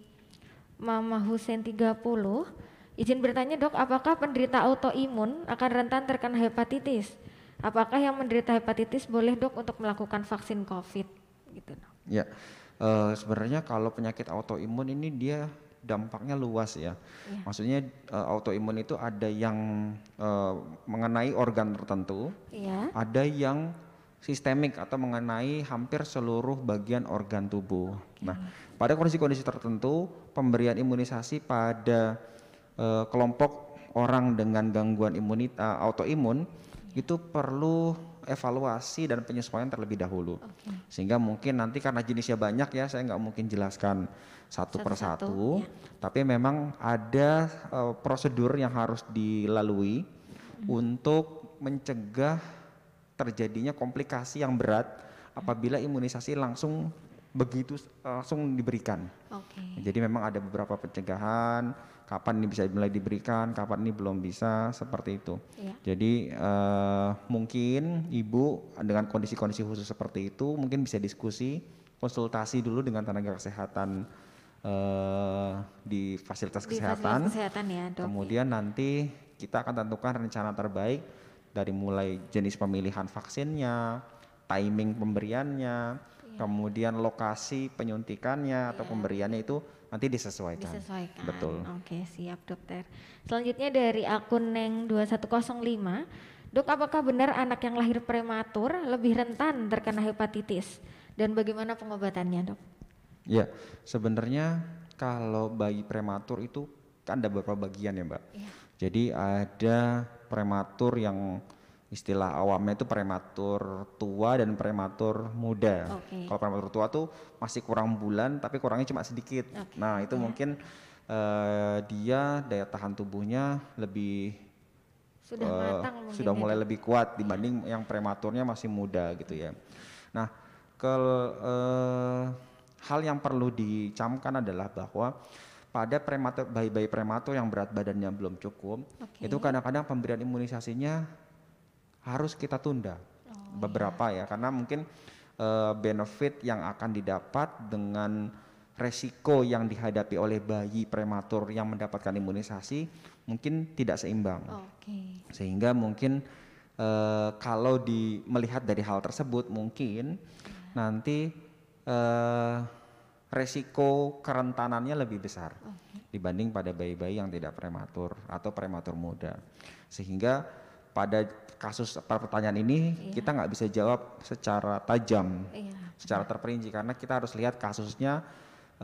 Mama Husen 30, Izin bertanya dok, apakah penderita autoimun akan rentan terkena hepatitis? Apakah yang menderita hepatitis boleh dok untuk melakukan vaksin COVID? Gitu. Dok. Ya, uh, sebenarnya kalau penyakit autoimun ini dia dampaknya luas ya. ya. Maksudnya uh, autoimun itu ada yang uh, mengenai organ tertentu, ya. ada yang sistemik atau mengenai hampir seluruh bagian organ tubuh. Okay. Nah, pada kondisi-kondisi tertentu pemberian imunisasi pada uh, kelompok orang dengan gangguan imunitas uh, autoimun itu perlu evaluasi dan penyesuaian terlebih dahulu. Okay. Sehingga mungkin nanti karena jenisnya banyak ya, saya nggak mungkin jelaskan satu, satu persatu. Ya. Tapi memang ada uh, prosedur yang harus dilalui hmm. untuk mencegah terjadinya komplikasi yang berat apabila imunisasi langsung begitu langsung diberikan. Okay. Jadi memang ada beberapa pencegahan, kapan ini bisa mulai diberikan, kapan ini belum bisa, seperti itu. Ya. Jadi uh, mungkin ibu dengan kondisi-kondisi khusus seperti itu mungkin bisa diskusi, konsultasi dulu dengan tenaga kesehatan uh, di fasilitas di kesehatan. Fasilitas kesehatan ya, dok. Kemudian nanti kita akan tentukan rencana terbaik dari mulai jenis pemilihan vaksinnya, timing pemberiannya Iya. kemudian lokasi penyuntikannya atau iya. pemberiannya itu nanti disesuaikan. Disesuaikan. Betul. Oke, siap dokter. Selanjutnya dari akun Neng 2105, Dok, apakah benar anak yang lahir prematur lebih rentan terkena hepatitis dan bagaimana pengobatannya, Dok? Ya, sebenarnya kalau bayi prematur itu kan ada beberapa bagian ya, Mbak. Ya. Jadi ada prematur yang istilah awamnya itu prematur tua dan prematur muda. Okay. Kalau prematur tua tuh masih kurang bulan tapi kurangnya cuma sedikit. Okay. Nah itu yeah. mungkin uh, dia daya tahan tubuhnya lebih sudah uh, matang sudah mulai lebih kuat dibanding yeah. yang prematurnya masih muda gitu ya. Nah ke uh, hal yang perlu dicamkan adalah bahwa pada prematur bayi-bayi prematur yang berat badannya belum cukup okay. itu kadang-kadang pemberian imunisasinya harus kita tunda oh, beberapa iya. ya karena mungkin uh, benefit yang akan didapat dengan resiko yang dihadapi oleh bayi prematur yang mendapatkan imunisasi mungkin tidak seimbang okay. sehingga mungkin uh, kalau di melihat dari hal tersebut mungkin yeah. nanti uh, resiko kerentanannya lebih besar okay. dibanding pada bayi-bayi yang tidak prematur atau prematur muda sehingga pada kasus pertanyaan ini iya. kita nggak bisa jawab secara tajam, iya. secara terperinci karena kita harus lihat kasusnya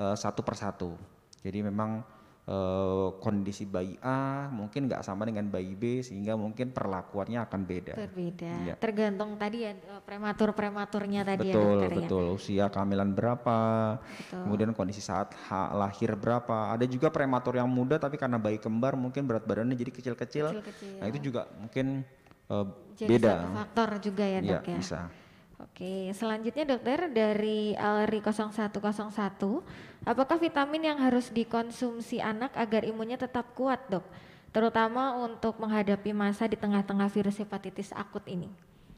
uh, satu persatu. Jadi memang uh, kondisi bayi A mungkin nggak sama dengan bayi B sehingga mungkin perlakuannya akan beda. Berbeda. Ya. Tergantung tadi ya eh, prematur prematurnya tadi betul, ya dokter betul. ya. Usia kehamilan berapa, betul. kemudian kondisi saat lahir berapa. Ada juga prematur yang muda tapi karena bayi kembar mungkin berat badannya jadi kecil-kecil. Nah itu juga mungkin uh, jadi beda. faktor juga ya dok ya. ya? Bisa. Oke, selanjutnya dokter dari Alri 0101, apakah vitamin yang harus dikonsumsi anak agar imunnya tetap kuat dok? Terutama untuk menghadapi masa di tengah-tengah virus hepatitis akut ini.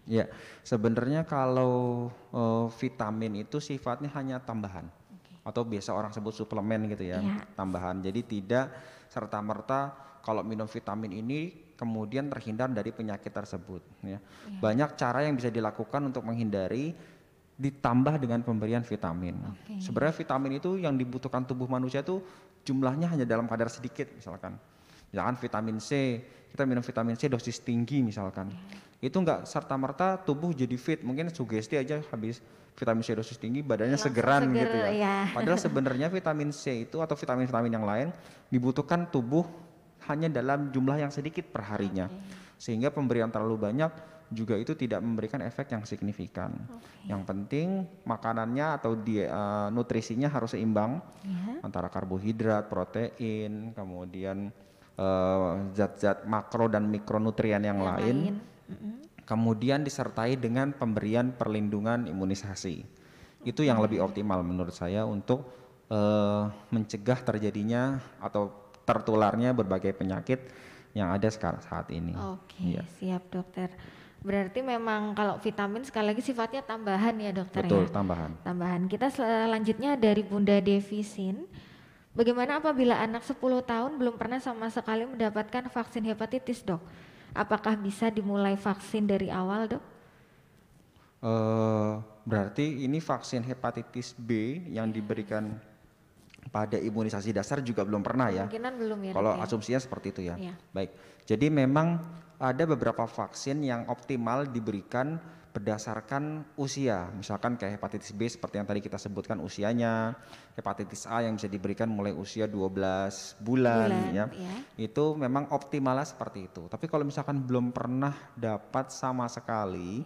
Ya, sebenarnya kalau uh, vitamin itu sifatnya hanya tambahan okay. atau biasa orang sebut suplemen gitu ya, ya, tambahan. Jadi tidak serta merta kalau minum vitamin ini kemudian terhindar dari penyakit tersebut. Ya. ya. Banyak cara yang bisa dilakukan untuk menghindari ditambah dengan pemberian vitamin. Okay. Sebenarnya vitamin itu yang dibutuhkan tubuh manusia itu jumlahnya hanya dalam kadar sedikit misalkan. Misalkan vitamin C, kita minum vitamin C dosis tinggi misalkan. Yeah. Itu enggak serta merta tubuh jadi fit, mungkin sugesti aja habis vitamin C dosis tinggi badannya Langsung segeran seger, gitu ya. ya. Padahal sebenarnya vitamin C itu atau vitamin-vitamin yang lain dibutuhkan tubuh hanya dalam jumlah yang sedikit per harinya. Okay. Sehingga pemberian terlalu banyak juga itu tidak memberikan efek yang signifikan. Okay. Yang penting makanannya atau dia, uh, nutrisinya harus seimbang yeah. antara karbohidrat, protein, kemudian eh, zat-zat uh, makro dan mikronutrien yang, yang lain. lain. Mm -hmm. Kemudian disertai dengan pemberian perlindungan imunisasi. Itu yang lebih optimal menurut saya untuk uh, mencegah terjadinya atau tertularnya berbagai penyakit yang ada sekarang saat ini. Oke, ya. siap dokter. Berarti memang kalau vitamin sekali lagi sifatnya tambahan ya dokter Betul, ya? tambahan. Tambahan. Kita selanjutnya dari Bunda Devisin. Bagaimana apabila anak 10 tahun belum pernah sama sekali mendapatkan vaksin hepatitis, Dok? Apakah bisa dimulai vaksin dari awal, Dok? Uh, berarti ini vaksin hepatitis B yang ya. diberikan pada imunisasi dasar juga belum pernah ya? Kemungkinan belum ya. Kalau ya. asumsinya seperti itu ya. ya. Baik. Jadi memang ada beberapa vaksin yang optimal diberikan berdasarkan usia. Misalkan kayak hepatitis B seperti yang tadi kita sebutkan usianya, hepatitis A yang bisa diberikan mulai usia 12 bulan, bulan ya. ya. Itu memang optimalnya seperti itu. Tapi kalau misalkan belum pernah dapat sama sekali,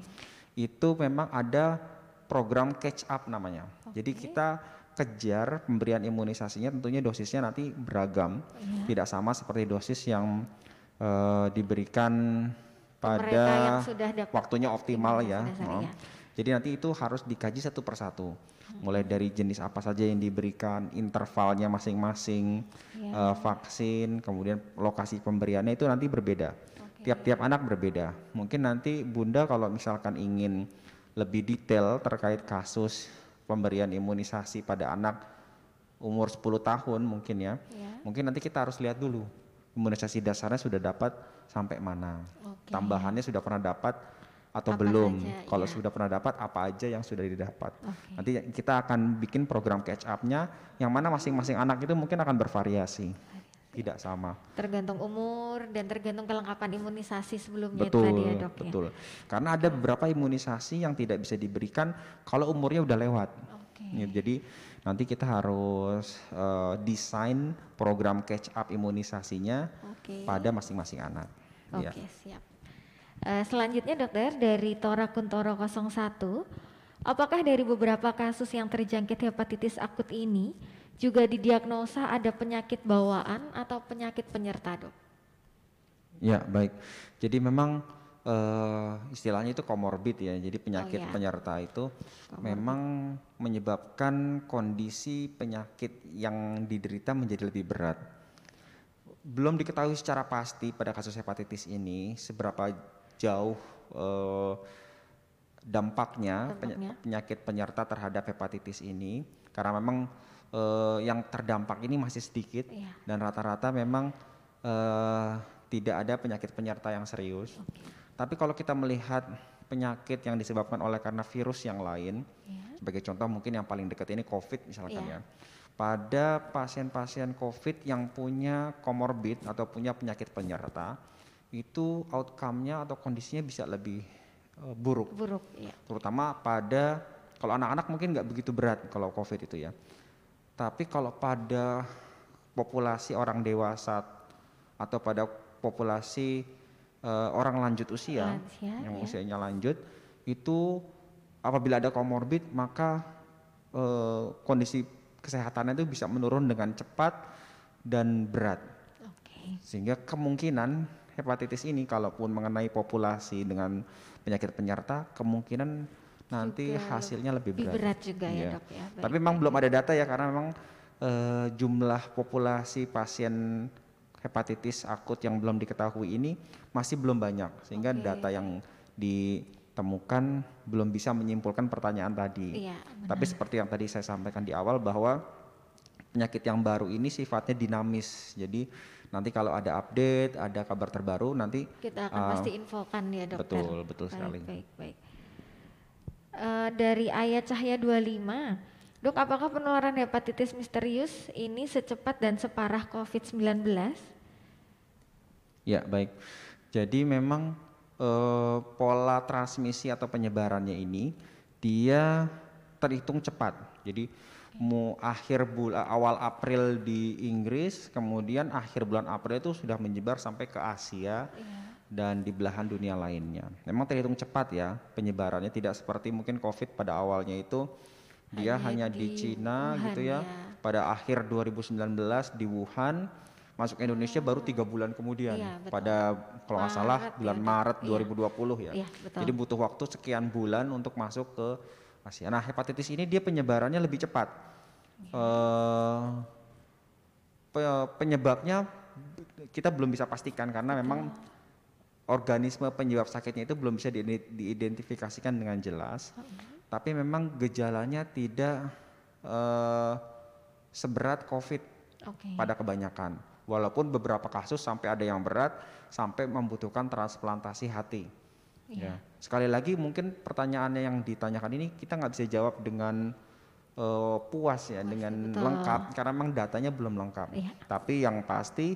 itu memang ada program catch up namanya. Okay. Jadi kita kejar pemberian imunisasinya tentunya dosisnya nanti beragam. Ya. Tidak sama seperti dosis yang uh, diberikan pada waktunya optimal ya. Oh. ya. Jadi nanti itu harus dikaji satu persatu, hmm. mulai dari jenis apa saja yang diberikan, intervalnya masing-masing, ya. uh, vaksin, kemudian lokasi pemberiannya itu nanti berbeda. Tiap-tiap okay. anak berbeda. Mungkin nanti bunda kalau misalkan ingin lebih detail terkait kasus pemberian imunisasi pada anak umur 10 tahun mungkin ya, ya. mungkin nanti kita harus lihat dulu imunisasi dasarnya sudah dapat sampai mana. Okay. Tambahannya sudah pernah dapat atau apa belum. Saja, Kalau ya. sudah pernah dapat apa aja yang sudah didapat. Okay. Nanti kita akan bikin program catch up-nya yang mana masing-masing anak itu mungkin akan bervariasi. Tidak sama. Tergantung umur dan tergantung kelengkapan imunisasi sebelumnya betul, tadi ya dok ya? Betul. Karena ada beberapa imunisasi yang tidak bisa diberikan kalau umurnya udah lewat. Okay. Ya, jadi nanti kita harus uh, desain program catch up imunisasinya okay. pada masing-masing anak. Oke, okay, ya. siap. Uh, selanjutnya dokter dari Tora Kuntoro 01, apakah dari beberapa kasus yang terjangkit hepatitis akut ini juga didiagnosa ada penyakit bawaan atau penyakit penyerta, Dok? Ya, baik. Jadi memang uh, istilahnya itu komorbid ya. Jadi penyakit oh, ya. penyerta itu komorbid. memang menyebabkan kondisi penyakit yang diderita menjadi lebih berat. Belum diketahui secara pasti pada kasus hepatitis ini seberapa jauh uh, dampaknya, dampaknya penyakit penyerta terhadap hepatitis ini karena memang uh, yang terdampak ini masih sedikit iya. dan rata-rata memang uh, tidak ada penyakit penyerta yang serius. Okay. Tapi kalau kita melihat penyakit yang disebabkan oleh karena virus yang lain, yeah. sebagai contoh mungkin yang paling dekat ini COVID misalkan yeah. ya. Pada pasien-pasien COVID yang punya komorbid atau punya penyakit penyerta, itu outcome-nya atau kondisinya bisa lebih uh, buruk. Buruk, ya. Terutama pada kalau anak-anak mungkin nggak begitu berat kalau COVID itu ya. Tapi kalau pada populasi orang dewasa atau pada populasi uh, orang lanjut usia Lansia, yang ya. usianya lanjut itu apabila ada komorbid maka uh, kondisi kesehatannya itu bisa menurun dengan cepat dan berat. Okay. Sehingga kemungkinan hepatitis ini kalaupun mengenai populasi dengan penyakit penyerta kemungkinan nanti juga hasilnya lebih berat. Lebih berat juga ya, ya dok ya. Baik, Tapi memang belum ada data ya karena memang uh, jumlah populasi pasien hepatitis akut yang belum diketahui ini masih belum banyak sehingga okay. data yang ditemukan belum bisa menyimpulkan pertanyaan tadi. Iya, Tapi seperti yang tadi saya sampaikan di awal bahwa penyakit yang baru ini sifatnya dinamis. Jadi nanti kalau ada update, ada kabar terbaru nanti kita akan uh, pasti infokan ya dokter. Betul, betul baik, sekali. Baik, baik. Uh, dari ayat cahaya 25 Dok, apakah penularan hepatitis misterius ini secepat dan separah COVID-19? Ya, baik. Jadi memang eh, pola transmisi atau penyebarannya ini dia terhitung cepat. Jadi mau akhir bulan awal April di Inggris, kemudian akhir bulan April itu sudah menyebar sampai ke Asia. Yeah. Dan di belahan dunia lainnya, memang terhitung cepat ya penyebarannya, tidak seperti mungkin COVID pada awalnya itu dia hanya, hanya di, di Cina Wuhan, gitu ya. ya. Pada akhir 2019 di Wuhan, masuk Indonesia baru tiga bulan kemudian iya, pada kalau nggak salah bulan ya, Maret iya. 2020 ya. Iya, betul. Jadi butuh waktu sekian bulan untuk masuk ke Asia. Nah hepatitis ini dia penyebarannya lebih cepat. Iya. Uh, penyebabnya kita belum bisa pastikan karena betul. memang organisme penyebab sakitnya itu belum bisa diidentifikasikan dengan jelas. Uh -huh. Tapi memang gejalanya tidak uh, seberat COVID Oke. pada kebanyakan. Walaupun beberapa kasus sampai ada yang berat sampai membutuhkan transplantasi hati. Iya. Ya. Sekali lagi mungkin pertanyaannya yang ditanyakan ini kita nggak bisa jawab dengan eh, puas ya, dengan betul. lengkap karena memang datanya belum lengkap. Iya. Tapi yang pasti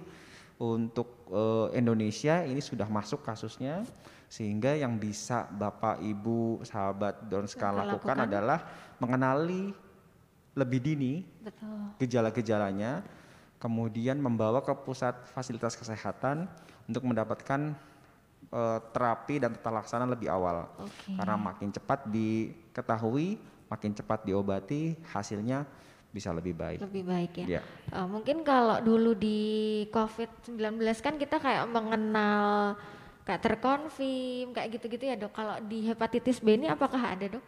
untuk eh, Indonesia ini sudah masuk kasusnya sehingga yang bisa Bapak Ibu sahabat Donska lakukan lakukan. adalah mengenali lebih dini gejala-gejalanya, kemudian membawa ke pusat fasilitas kesehatan untuk mendapatkan eh, terapi dan tata laksana lebih awal. Oke. Karena makin cepat diketahui, makin cepat diobati, hasilnya bisa lebih baik. Lebih baik ya. Ya. Eh, mungkin kalau dulu di COVID-19 kan kita kayak mengenal kayak terkonfirm kayak gitu-gitu ya dok. Kalau di hepatitis B ini apakah ada dok?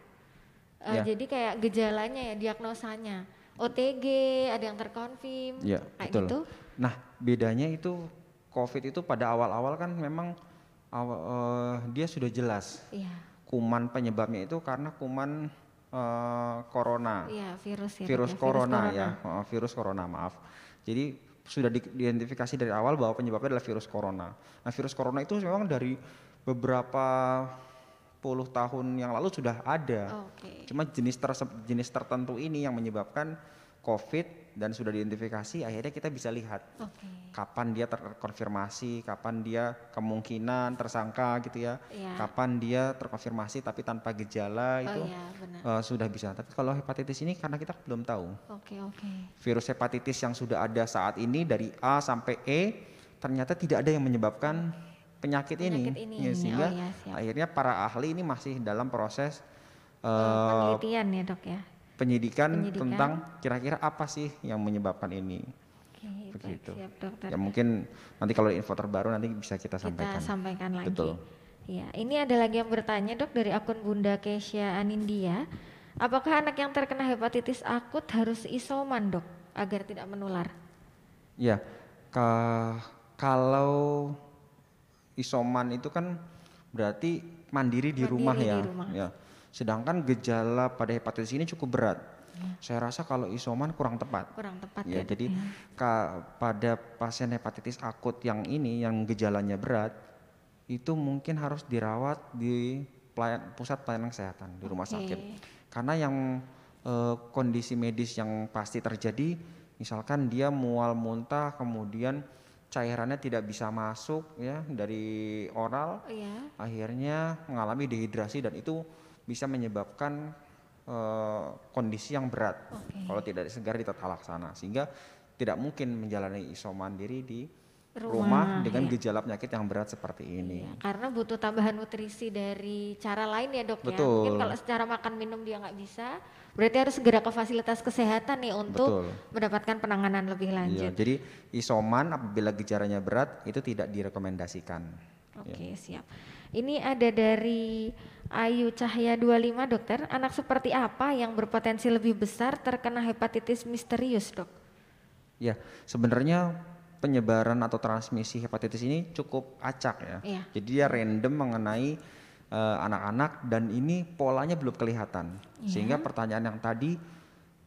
Eh, Ya. Jadi kayak gejalanya ya diagnosanya. OTG ada yang terkonfirm Ya, kayak betul. gitu. Nah, bedanya itu COVID itu pada awal-awal kan memang awal, eh, dia sudah jelas Iya, kuman penyebabnya itu karena kuman eh, corona. iya virus ya. Virus ya, corona corona. ya, Oh, virus corona maaf. Jadi sudah di- diidentifikasi dari awal bahwa penyebabnya adalah virus corona. Nah virus corona itu memang dari beberapa puluh tahun yang lalu sudah ada. Oke. Cuma jenis terse- jenis tertentu ini yang menyebabkan COVID dan sudah diidentifikasi, akhirnya kita bisa lihat Oke. kapan dia terkonfirmasi, kapan dia kemungkinan tersangka gitu ya, Iya. kapan dia terkonfirmasi tapi tanpa gejala Oh itu iya benar. eh, sudah bisa. Tapi kalau hepatitis ini karena kita belum tahu Oke oke. virus hepatitis yang sudah ada saat ini dari A sampai E ternyata tidak ada yang menyebabkan penyakit, Penyakit ini, ini. Ya, sehingga Oh, iya, siap. akhirnya para ahli ini masih dalam proses eh, penelitian ya dok ya. Penyidikan, penyidikan. tentang kira-kira apa sih yang menyebabkan ini. Oke Begitu. siap dokter. Ya mungkin nanti kalau ada info terbaru nanti bisa kita kita sampaikan. sampaikan lagi. Betul. Ya, ini ada lagi yang bertanya dok dari akun Bunda Kesya Anindya. Apakah anak yang terkena hepatitis akut harus isoman dok agar tidak menular? Ya, ka- kalau isoman itu kan berarti mandiri di Mandiri rumah di ya. rumah. ya. Sedangkan gejala pada hepatitis ini cukup berat. Saya rasa kalau isoman kurang tepat. Kurang tepat Ya, ya, jadi ya. ka- pada pasien hepatitis akut yang ini yang gejalanya berat itu mungkin harus dirawat di pelayan- pusat pelayanan kesehatan di rumah Oke. sakit. Karena yang eh, kondisi medis yang pasti terjadi misalkan dia mual muntah kemudian cairannya tidak bisa masuk ya dari oral Oh, iya. akhirnya mengalami dehidrasi dan itu bisa menyebabkan eh, kondisi yang berat Oke. kalau tidak segera ditata laksana sehingga tidak mungkin menjalani isoman diri di Rumah, rumah, dengan iya. gejala penyakit yang berat seperti ini. Iya, karena butuh tambahan nutrisi dari cara lain ya dok ya. Betul. Mungkin kalau secara makan minum dia nggak bisa, berarti harus segera ke fasilitas kesehatan nih untuk Betul. mendapatkan penanganan lebih Iya, lanjut. jadi isoman apabila gejalanya berat itu tidak direkomendasikan. Oke, siap. Ini ada dari Ayu Cahya 25, dokter. Anak seperti apa yang berpotensi lebih besar terkena hepatitis misterius, dok? Ya, sebenarnya penyebaran atau transmisi hepatitis ini cukup acak ya. Iya. Jadi dia random mengenai eh, anak-anak dan ini polanya belum kelihatan. Iya. Sehingga pertanyaan yang tadi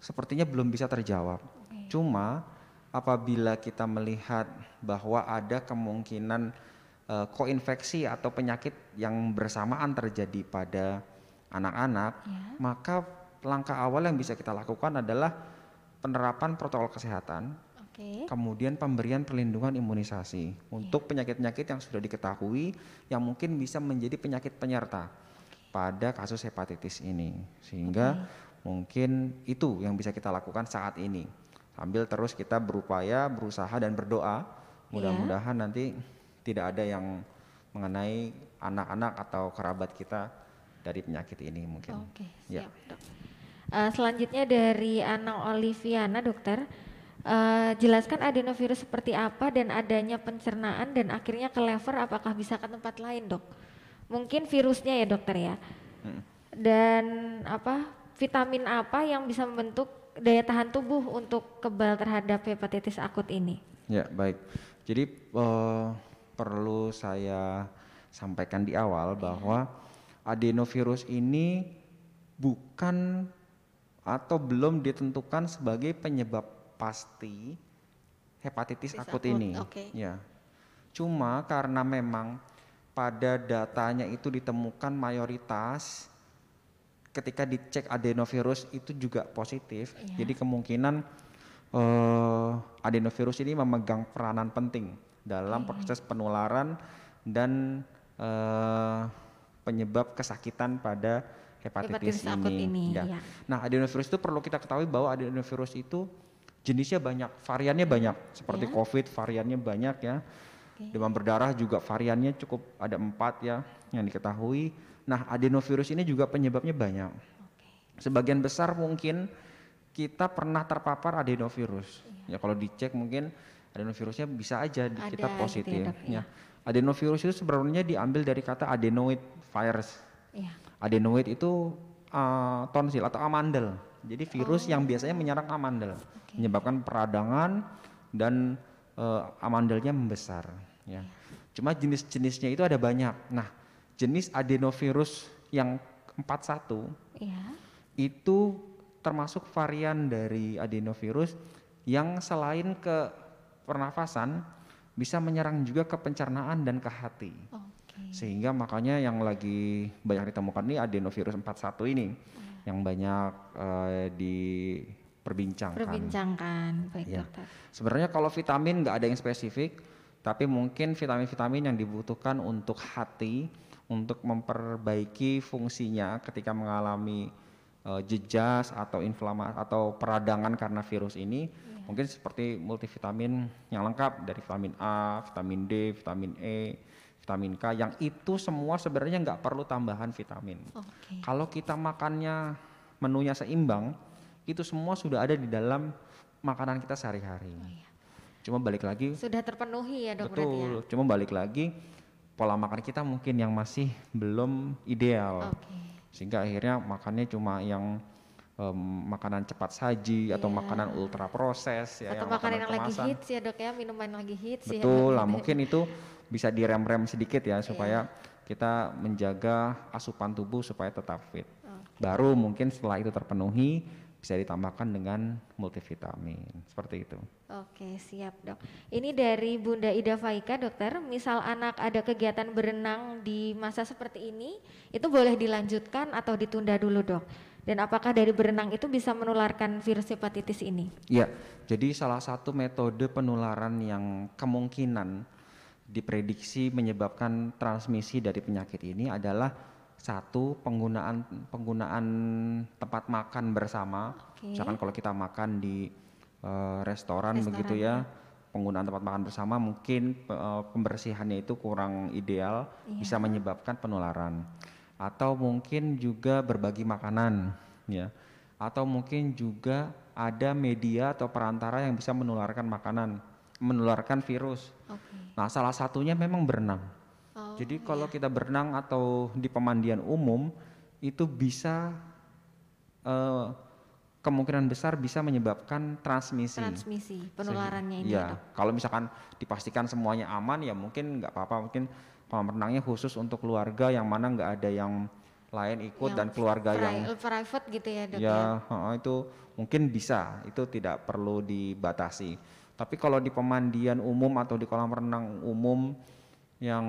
sepertinya belum bisa terjawab. Cuma apabila kita melihat bahwa ada kemungkinan eh, koinfeksi atau penyakit yang bersamaan terjadi pada anak-anak, Ya. maka langkah awal yang bisa kita lakukan adalah penerapan protokol kesehatan Oke. kemudian pemberian perlindungan imunisasi untuk penyakit-penyakit yang sudah diketahui yang mungkin bisa menjadi penyakit penyerta pada kasus hepatitis ini. Sehingga mungkin itu yang bisa kita lakukan saat ini. Sambil terus kita berupaya berusaha dan berdoa. Mudah-mudahan nanti tidak ada yang mengenai anak-anak atau kerabat kita dari penyakit ini mungkin Oke, Ya. siap, dok. Eh, selanjutnya dari Ana Oliviana, dokter. Eh, jelaskan adenovirus seperti apa dan adanya pencernaan dan akhirnya ke lever apakah bisa ke tempat lain, dok? Mungkin virusnya ya, dokter ya. Hmm. Dan apa vitamin apa yang bisa membentuk daya tahan tubuh untuk kebal terhadap hepatitis akut ini? Ya, baik. Jadi eh, perlu saya sampaikan di awal bahwa adenovirus ini bukan atau belum ditentukan sebagai penyebab pasti hepatitis akut akut, ini. oke. Ya. Cuma karena memang pada datanya itu ditemukan mayoritas ketika dicek adenovirus itu juga positif. Iya. Jadi kemungkinan eh, adenovirus ini memegang peranan penting dalam proses penularan dan eh, penyebab kesakitan pada hepatitis, Hepatitis akut ini, Ya. ya. Nah, adenovirus itu perlu kita ketahui bahwa adenovirus itu jenisnya banyak, variannya banyak. Seperti Ya. COVID variannya banyak ya. Oke. Demam berdarah juga variannya cukup ada empat ya yang diketahui. Nah, adenovirus ini juga penyebabnya banyak. Oke. Sebagian besar mungkin kita pernah terpapar adenovirus. Ya kalau dicek mungkin adenovirusnya bisa aja di- Ada kita gitu ya, positif. Dok, ya. Adenovirus itu sebenarnya diambil dari kata adenoid virus. Iya. Adenoid itu uh, tonsil atau amandel. Jadi virus yang Oh. biasanya menyerang amandel, menyebabkan peradangan dan uh, amandelnya membesar. Ya. Cuma jenis-jenisnya itu ada banyak. Nah, jenis adenovirus yang 41 Iya. itu termasuk varian dari adenovirus yang selain ke pernafasan bisa menyerang juga ke pencernaan dan ke hati. Oke. Sehingga makanya yang lagi banyak ditemukan ini adenovirus 41 ini yang banyak eh, diperbincangkan. Perbincangkan, baik Ya. dokter. Sebenarnya kalau vitamin nggak ada yang spesifik, tapi mungkin vitamin-vitamin yang dibutuhkan untuk hati untuk memperbaiki fungsinya ketika mengalami eh, jejas atau inflamasi atau peradangan karena virus ini, mungkin seperti multivitamin yang lengkap dari vitamin A, vitamin D, vitamin E, vitamin K, yang itu semua sebenarnya nggak perlu tambahan vitamin. Oke. Kalau kita makannya menunya seimbang, itu semua sudah ada di dalam makanan kita sehari-hari. Cuma balik lagi, Sudah terpenuhi ya dok berarti ya? betul. Cuma balik lagi, pola makan kita mungkin yang masih belum ideal, Oke. sehingga akhirnya makannya cuma yang em, makanan cepat saji atau Iya. makanan ultra proses ya, Atau yang makanan yang lagi hits ya dok ya, minuman yang lagi hits ya. Betul dok. lah, mungkin itu bisa direm-rem sedikit Iya. ya supaya kita menjaga asupan tubuh supaya tetap fit. Baru mungkin setelah itu terpenuhi bisa ditambahkan dengan multivitamin seperti itu. Oke siap dok. Ini dari Bunda Ida Faika dokter. Misal anak ada kegiatan berenang di masa seperti ini, itu boleh dilanjutkan atau ditunda dulu dok? Dan apakah dari berenang itu bisa menularkan virus hepatitis ini? Ya, jadi salah satu metode penularan yang kemungkinan diprediksi menyebabkan transmisi dari penyakit ini adalah satu penggunaan penggunaan tempat makan bersama. Oke. Misalkan kalau kita makan di eh, restoran, Restoran, begitu ya, penggunaan tempat makan bersama mungkin eh, pembersihannya itu kurang ideal, Iya. bisa menyebabkan penularan. Atau mungkin juga berbagi makanan, ya. Atau mungkin juga ada media atau perantara yang bisa menularkan makanan, menularkan virus. Oke. Nah, salah satunya memang berenang. Oh, Jadi kalau kita berenang atau di pemandian umum itu bisa eh, kemungkinan besar bisa menyebabkan transmisi. transmisi penularannya ini Iya, ya dok. kalau misalkan dipastikan semuanya aman ya mungkin nggak apa-apa. Mungkin kolam renangnya khusus untuk keluarga yang mana nggak ada yang lain ikut Yang dan keluarga Pri- yang private gitu ya dok ya. ya heeh, itu mungkin bisa, itu tidak perlu dibatasi. Tapi kalau di pemandian umum atau di kolam renang umum yang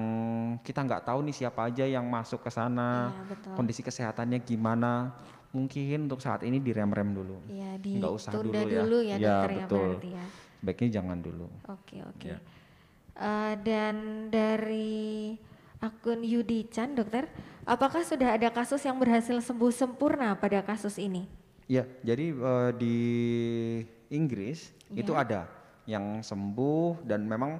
kita nggak tahu nih siapa aja yang masuk ke sana, Iya, betul. kondisi kesehatannya gimana, mungkin untuk saat ini direm-rem dulu. Iya, Nggak usah dulu ya. dulu ya, Ya, dokter ya betul. berarti ya. Sebaiknya jangan dulu. Oke oke. Ya. Eh, dan dari akun Yudi Chan dokter, apakah sudah ada kasus yang berhasil sembuh sempurna pada kasus ini? Ya, jadi eh, di Inggris itu Ya. ada yang sembuh dan memang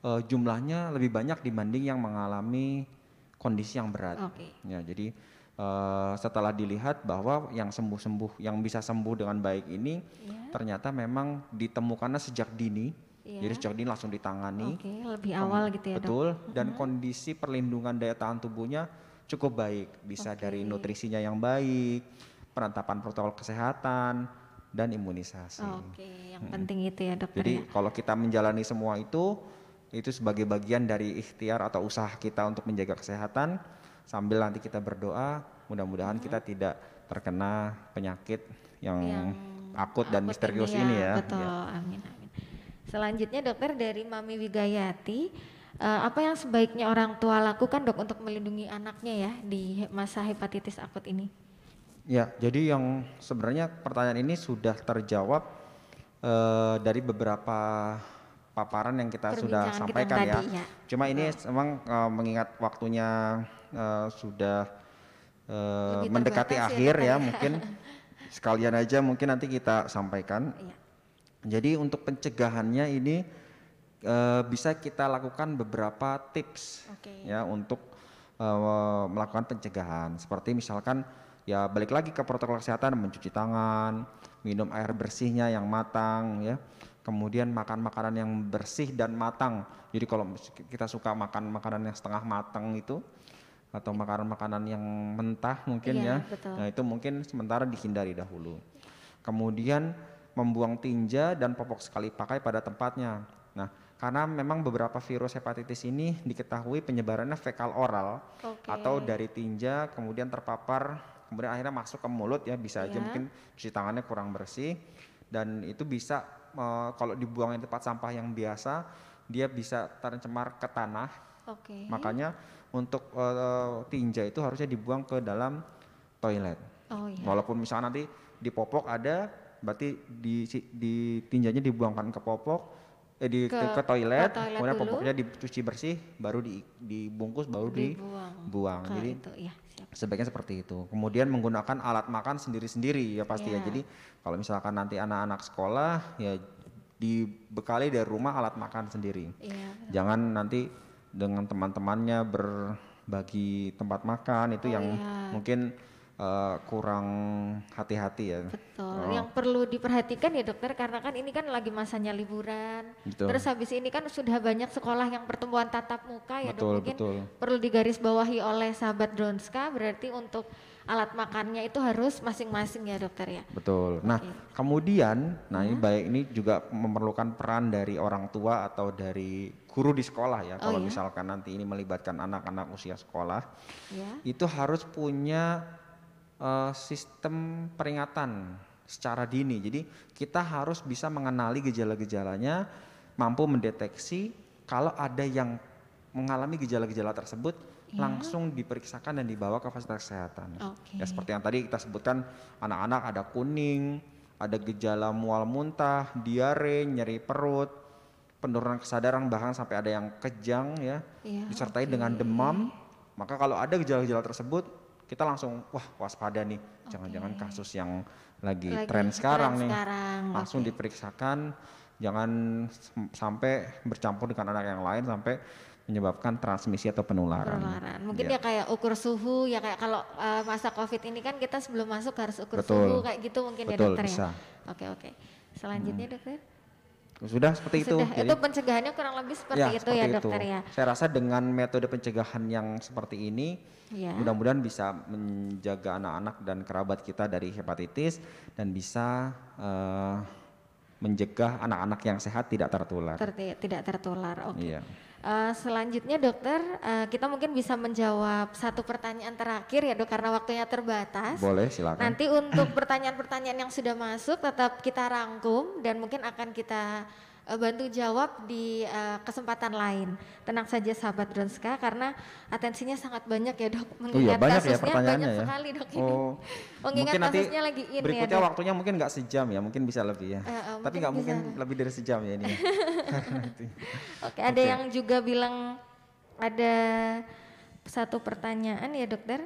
eh, jumlahnya lebih banyak dibanding yang mengalami kondisi yang berat. Oke. Ya, jadi eh, setelah dilihat bahwa yang sembuh-sembuh, yang bisa sembuh dengan baik ini Ya. ternyata memang ditemukannya sejak dini. Iya. Jadi sejak dini langsung ditangani. Oke, lebih awal gitu ya dok. Betul, dan kondisi perlindungan daya tahan tubuhnya cukup baik. Bisa dari Oke. nutrisinya yang baik, penetapan protokol kesehatan, dan imunisasi. Oke, yang penting itu ya dokter Jadi ya. kalau kita menjalani semua itu, itu sebagai bagian dari ikhtiar atau usaha kita untuk menjaga kesehatan, sambil nanti kita berdoa, mudah-mudahan kita tidak terkena penyakit yang, Yang akut dan akut misterius ini ya. Betul, Ya. amin amin. Selanjutnya dokter dari Mami Wigayati, uh, apa yang sebaiknya orang tua lakukan dok untuk melindungi anaknya ya di masa hepatitis akut ini? Ya, jadi yang sebenarnya pertanyaan ini sudah terjawab uh, dari beberapa paparan yang kita sudah sampaikan kita ya. Tadi, ya. Cuma ini oh. memang uh, mengingat waktunya uh, sudah uh, mendekati ya, akhir ya, ya mungkin sekalian aja mungkin nanti kita sampaikan. Ya. Jadi untuk pencegahannya ini uh, bisa kita lakukan beberapa tips okay. ya untuk uh, melakukan pencegahan. Seperti misalkan ya balik lagi ke protokol kesehatan mencuci tangan, minum air bersihnya yang matang ya. Kemudian makan makanan yang bersih dan matang. Jadi kalau kita suka makan makanan yang setengah matang itu atau makanan-makanan yang mentah mungkin iya, ya. Betul. Nah, itu mungkin sementara dihindari dahulu. Kemudian membuang tinja dan popok sekali pakai pada tempatnya. Nah, karena memang beberapa virus hepatitis ini diketahui penyebarannya fekal oral okay. atau dari tinja kemudian terpapar kemudian akhirnya masuk ke mulut ya bisa yeah. aja iya. mungkin cuci tangannya kurang bersih dan itu bisa uh, kalau dibuang di tempat sampah yang biasa dia bisa tercemar ke tanah. Okay. Makanya untuk uh, tinja itu harusnya dibuang ke dalam toilet. Oh, iya. Walaupun misalnya nanti di popok ada berarti di, di tinjanya dibuangkan ke popok eh di ke, ke, toilet, ke toilet kemudian dulu. popoknya dicuci bersih baru di, dibungkus baru dibuang, dibuang. jadi itu, ya, sebaiknya seperti itu kemudian menggunakan alat makan sendiri-sendiri ya pasti ya. ya jadi kalau misalkan nanti anak-anak sekolah ya dibekali dari rumah alat makan sendiri ya, jangan nanti dengan teman-temannya berbagi tempat makan itu oh, yang ya. mungkin uh, kurang hati-hati ya. Betul. Oh. Yang perlu diperhatikan ya dokter karena kan ini kan lagi masanya liburan. Betul. Terus habis ini kan sudah banyak sekolah yang pertemuan tatap muka ya betul, dok. Mungkin betul. perlu digarisbawahi oleh sahabat Dronska berarti untuk alat makannya itu harus masing-masing ya dokter ya. Betul. Nah okay. kemudian, nah ini baik ini juga memerlukan peran dari orang tua atau dari guru di sekolah ya. Oh, Kalau iya? misalkan nanti ini melibatkan anak-anak usia sekolah, ya. itu harus punya uh, sistem peringatan secara dini. Jadi kita harus bisa mengenali gejala-gejalanya, mampu mendeteksi kalau ada yang mengalami gejala-gejala tersebut ya. langsung diperiksakan dan dibawa ke fasilitas kesehatan. Okay. Ya seperti yang tadi kita sebutkan anak-anak ada kuning, ada gejala mual muntah, diare, nyeri perut, penurunan kesadaran bahkan sampai ada yang kejang ya, ya disertai okay. dengan demam. Maka kalau ada gejala-gejala tersebut kita langsung wah waspada nih jangan-jangan okay. kasus yang lagi, lagi tren sekarang nih sekarang. langsung okay. diperiksakan jangan sampai bercampur dengan anak yang lain sampai menyebabkan transmisi atau penularan. Penularan. Mungkin ya, ya kayak ukur suhu ya kayak kalau uh, masa Covid ini kan kita sebelum masuk harus ukur Betul. suhu kayak gitu mungkin ya, Betul, ya dokter bisa. ya. Oke oke. Selanjutnya hmm. dokter. Sudah seperti Sudah. itu. Itu pencegahannya kurang lebih seperti ya, itu seperti ya dokter itu. ya. Saya rasa dengan metode pencegahan yang seperti ini, ya. mudah-mudahan bisa menjaga anak-anak dan kerabat kita dari hepatitis dan bisa uh, mencegah anak-anak yang sehat tidak tertular. Ter tidak tertular. Oke. Okay. Iya. Uh, selanjutnya dokter, uh, kita mungkin bisa menjawab satu pertanyaan terakhir ya dok, karena waktunya terbatas. Boleh, silakan. Nanti untuk pertanyaan-pertanyaan yang sudah masuk tetap kita rangkum dan mungkin akan kita uh, bantu jawab di uh, kesempatan lain. Tenang saja sahabat Dronska karena atensinya sangat banyak ya dok. Mengingat oh iya, banyak ya kasusnya ya banyak ya. sekali dok ini. Oh, Mengingat mungkin kasusnya lagi ini ya, berikutnya ya, waktunya mungkin nggak sejam ya, mungkin bisa lebih ya. Uh, uh, Tapi nggak mungkin lebih dari sejam ya ini. Oke, ada okay. yang juga bilang ada satu pertanyaan ya dokter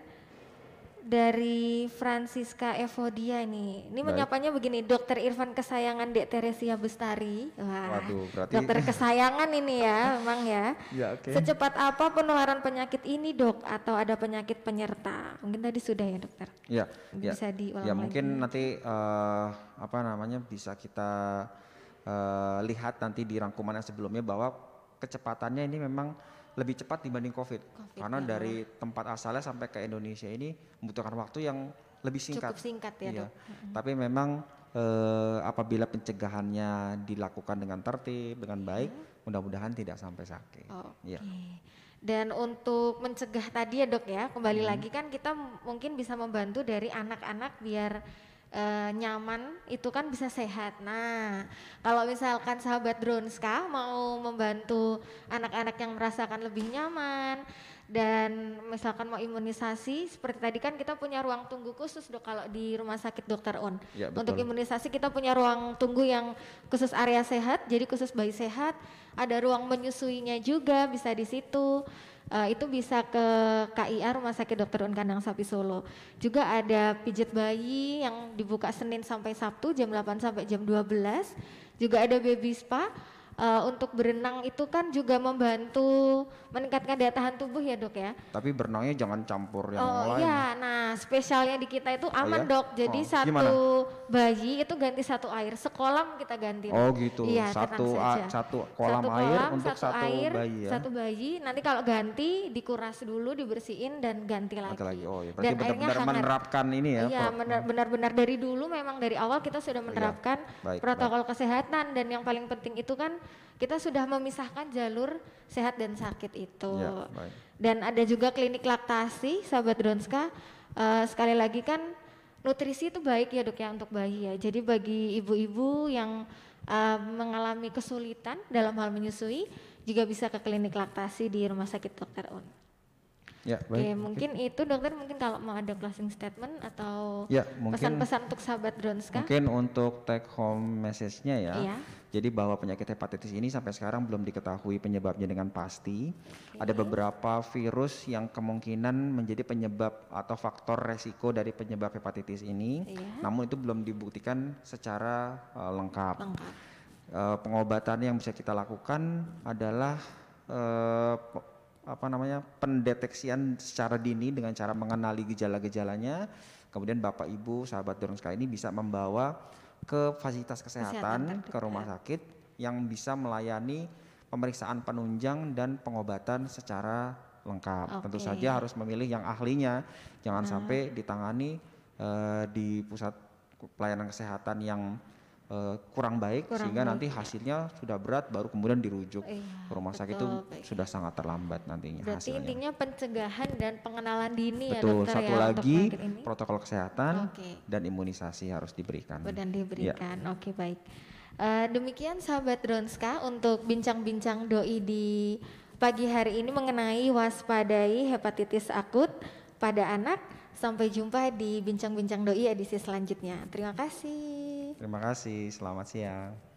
dari Francisca Evodia ini. Ini Baik. menyapanya begini, Dokter Irfan kesayangan Dek Teresia Bestari. Wah, Waduh, berarti dokter kesayangan ini ya, memang ya. ya okay. Secepat apa penularan penyakit ini, Dok? Atau ada penyakit penyerta? Mungkin tadi sudah ya, Dokter. Ya. Bisa ya. diulang Ya, mungkin lagi. nanti uh, apa namanya bisa kita uh, lihat nanti di rangkuman yang sebelumnya bahwa kecepatannya ini memang lebih cepat dibanding COVID. COVID Karena ya. dari tempat asalnya sampai ke Indonesia ini membutuhkan waktu yang lebih singkat. Cukup singkat ya iya. dok. Tapi memang eh, apabila pencegahannya dilakukan dengan tertib, dengan baik, hmm. mudah-mudahan tidak sampai sakit. Oh, ya. Dan untuk mencegah tadi ya dok ya, kembali hmm. lagi kan kita mungkin bisa membantu dari anak-anak biar uh, nyaman itu kan bisa sehat. Nah, kalau misalkan sahabat Dronska mau membantu anak-anak yang merasakan lebih nyaman dan misalkan mau imunisasi seperti tadi kan kita punya ruang tunggu khusus dok kalau di rumah sakit dokter On. Ya, Untuk imunisasi kita punya ruang tunggu yang khusus area sehat, jadi khusus bayi sehat. Ada ruang menyusuinya juga bisa di situ. Uh, itu bisa ke KIA Rumah Sakit Dokter Un Kandang Sapi Solo. Juga ada pijat bayi yang dibuka Senin sampai Sabtu jam 8 sampai jam 12. Juga ada baby spa uh, untuk berenang itu kan juga membantu meningkatkan daya tahan tubuh ya dok ya. Tapi berenangnya jangan campur yang oh, lain. iya, nah spesialnya di kita itu aman oh, ya? dok. Jadi oh, satu gimana? bayi itu ganti satu air, sekolam kita ganti. Oh gitu. Iya, satu a, satu kolam satu air kolam, untuk satu, satu air, bayi ya. Satu bayi. Nanti kalau ganti dikuras dulu, dibersihin dan ganti lagi. Ganti lagi. Oh ya. Berarti benar-benar menerapkan ini ya. Iya, benar-benar dari dulu memang dari awal kita sudah iya. menerapkan iya. baik, protokol baik. kesehatan dan yang paling penting itu kan kita sudah memisahkan jalur sehat dan sakit itu. Ya, baik. Dan ada juga klinik laktasi, sahabat Dronska. Uh, sekali lagi kan nutrisi itu baik ya dok ya untuk bayi ya. Jadi bagi ibu-ibu yang uh, mengalami kesulitan dalam hal menyusui juga bisa ke klinik laktasi di Rumah Sakit Dokter Un. Ya, baik. Oke, mungkin okay. itu dokter mungkin kalau mau ada closing statement atau ya, pesan-pesan untuk sahabat Dronska. Mungkin untuk take home message-nya ya. Iya. Jadi bahwa penyakit hepatitis ini sampai sekarang belum diketahui penyebabnya dengan pasti. Okay. Ada beberapa virus yang kemungkinan menjadi penyebab atau faktor resiko dari penyebab hepatitis ini. Iya. Namun itu belum dibuktikan secara uh, lengkap. lengkap. Uh, pengobatan yang bisa kita lakukan adalah uh, apa namanya pendeteksian secara dini dengan cara mengenali gejala-gejalanya kemudian bapak ibu sahabat dorong sekali ini bisa membawa ke fasilitas kesehatan, kesehatan ke rumah sakit yang bisa melayani pemeriksaan penunjang dan pengobatan secara lengkap okay. tentu saja harus memilih yang ahlinya jangan nah. sampai ditangani uh, di pusat pelayanan kesehatan yang uh, kurang baik kurang sehingga baik. nanti hasilnya sudah berat baru kemudian dirujuk iya, ke rumah sakit itu baik. sudah sangat terlambat nantinya Berarti hasilnya. intinya pencegahan dan pengenalan dini ya, Betul. ya dokter Satu ya lagi protokol kesehatan okay. dan imunisasi harus diberikan. Dan diberikan. Ya. Oke, okay, baik. Uh, demikian sahabat Dronska untuk bincang-bincang doi di pagi hari ini mengenai waspadai hepatitis akut pada anak. Sampai jumpa di bincang-bincang doi edisi selanjutnya. Terima kasih. Terima kasih, selamat siang.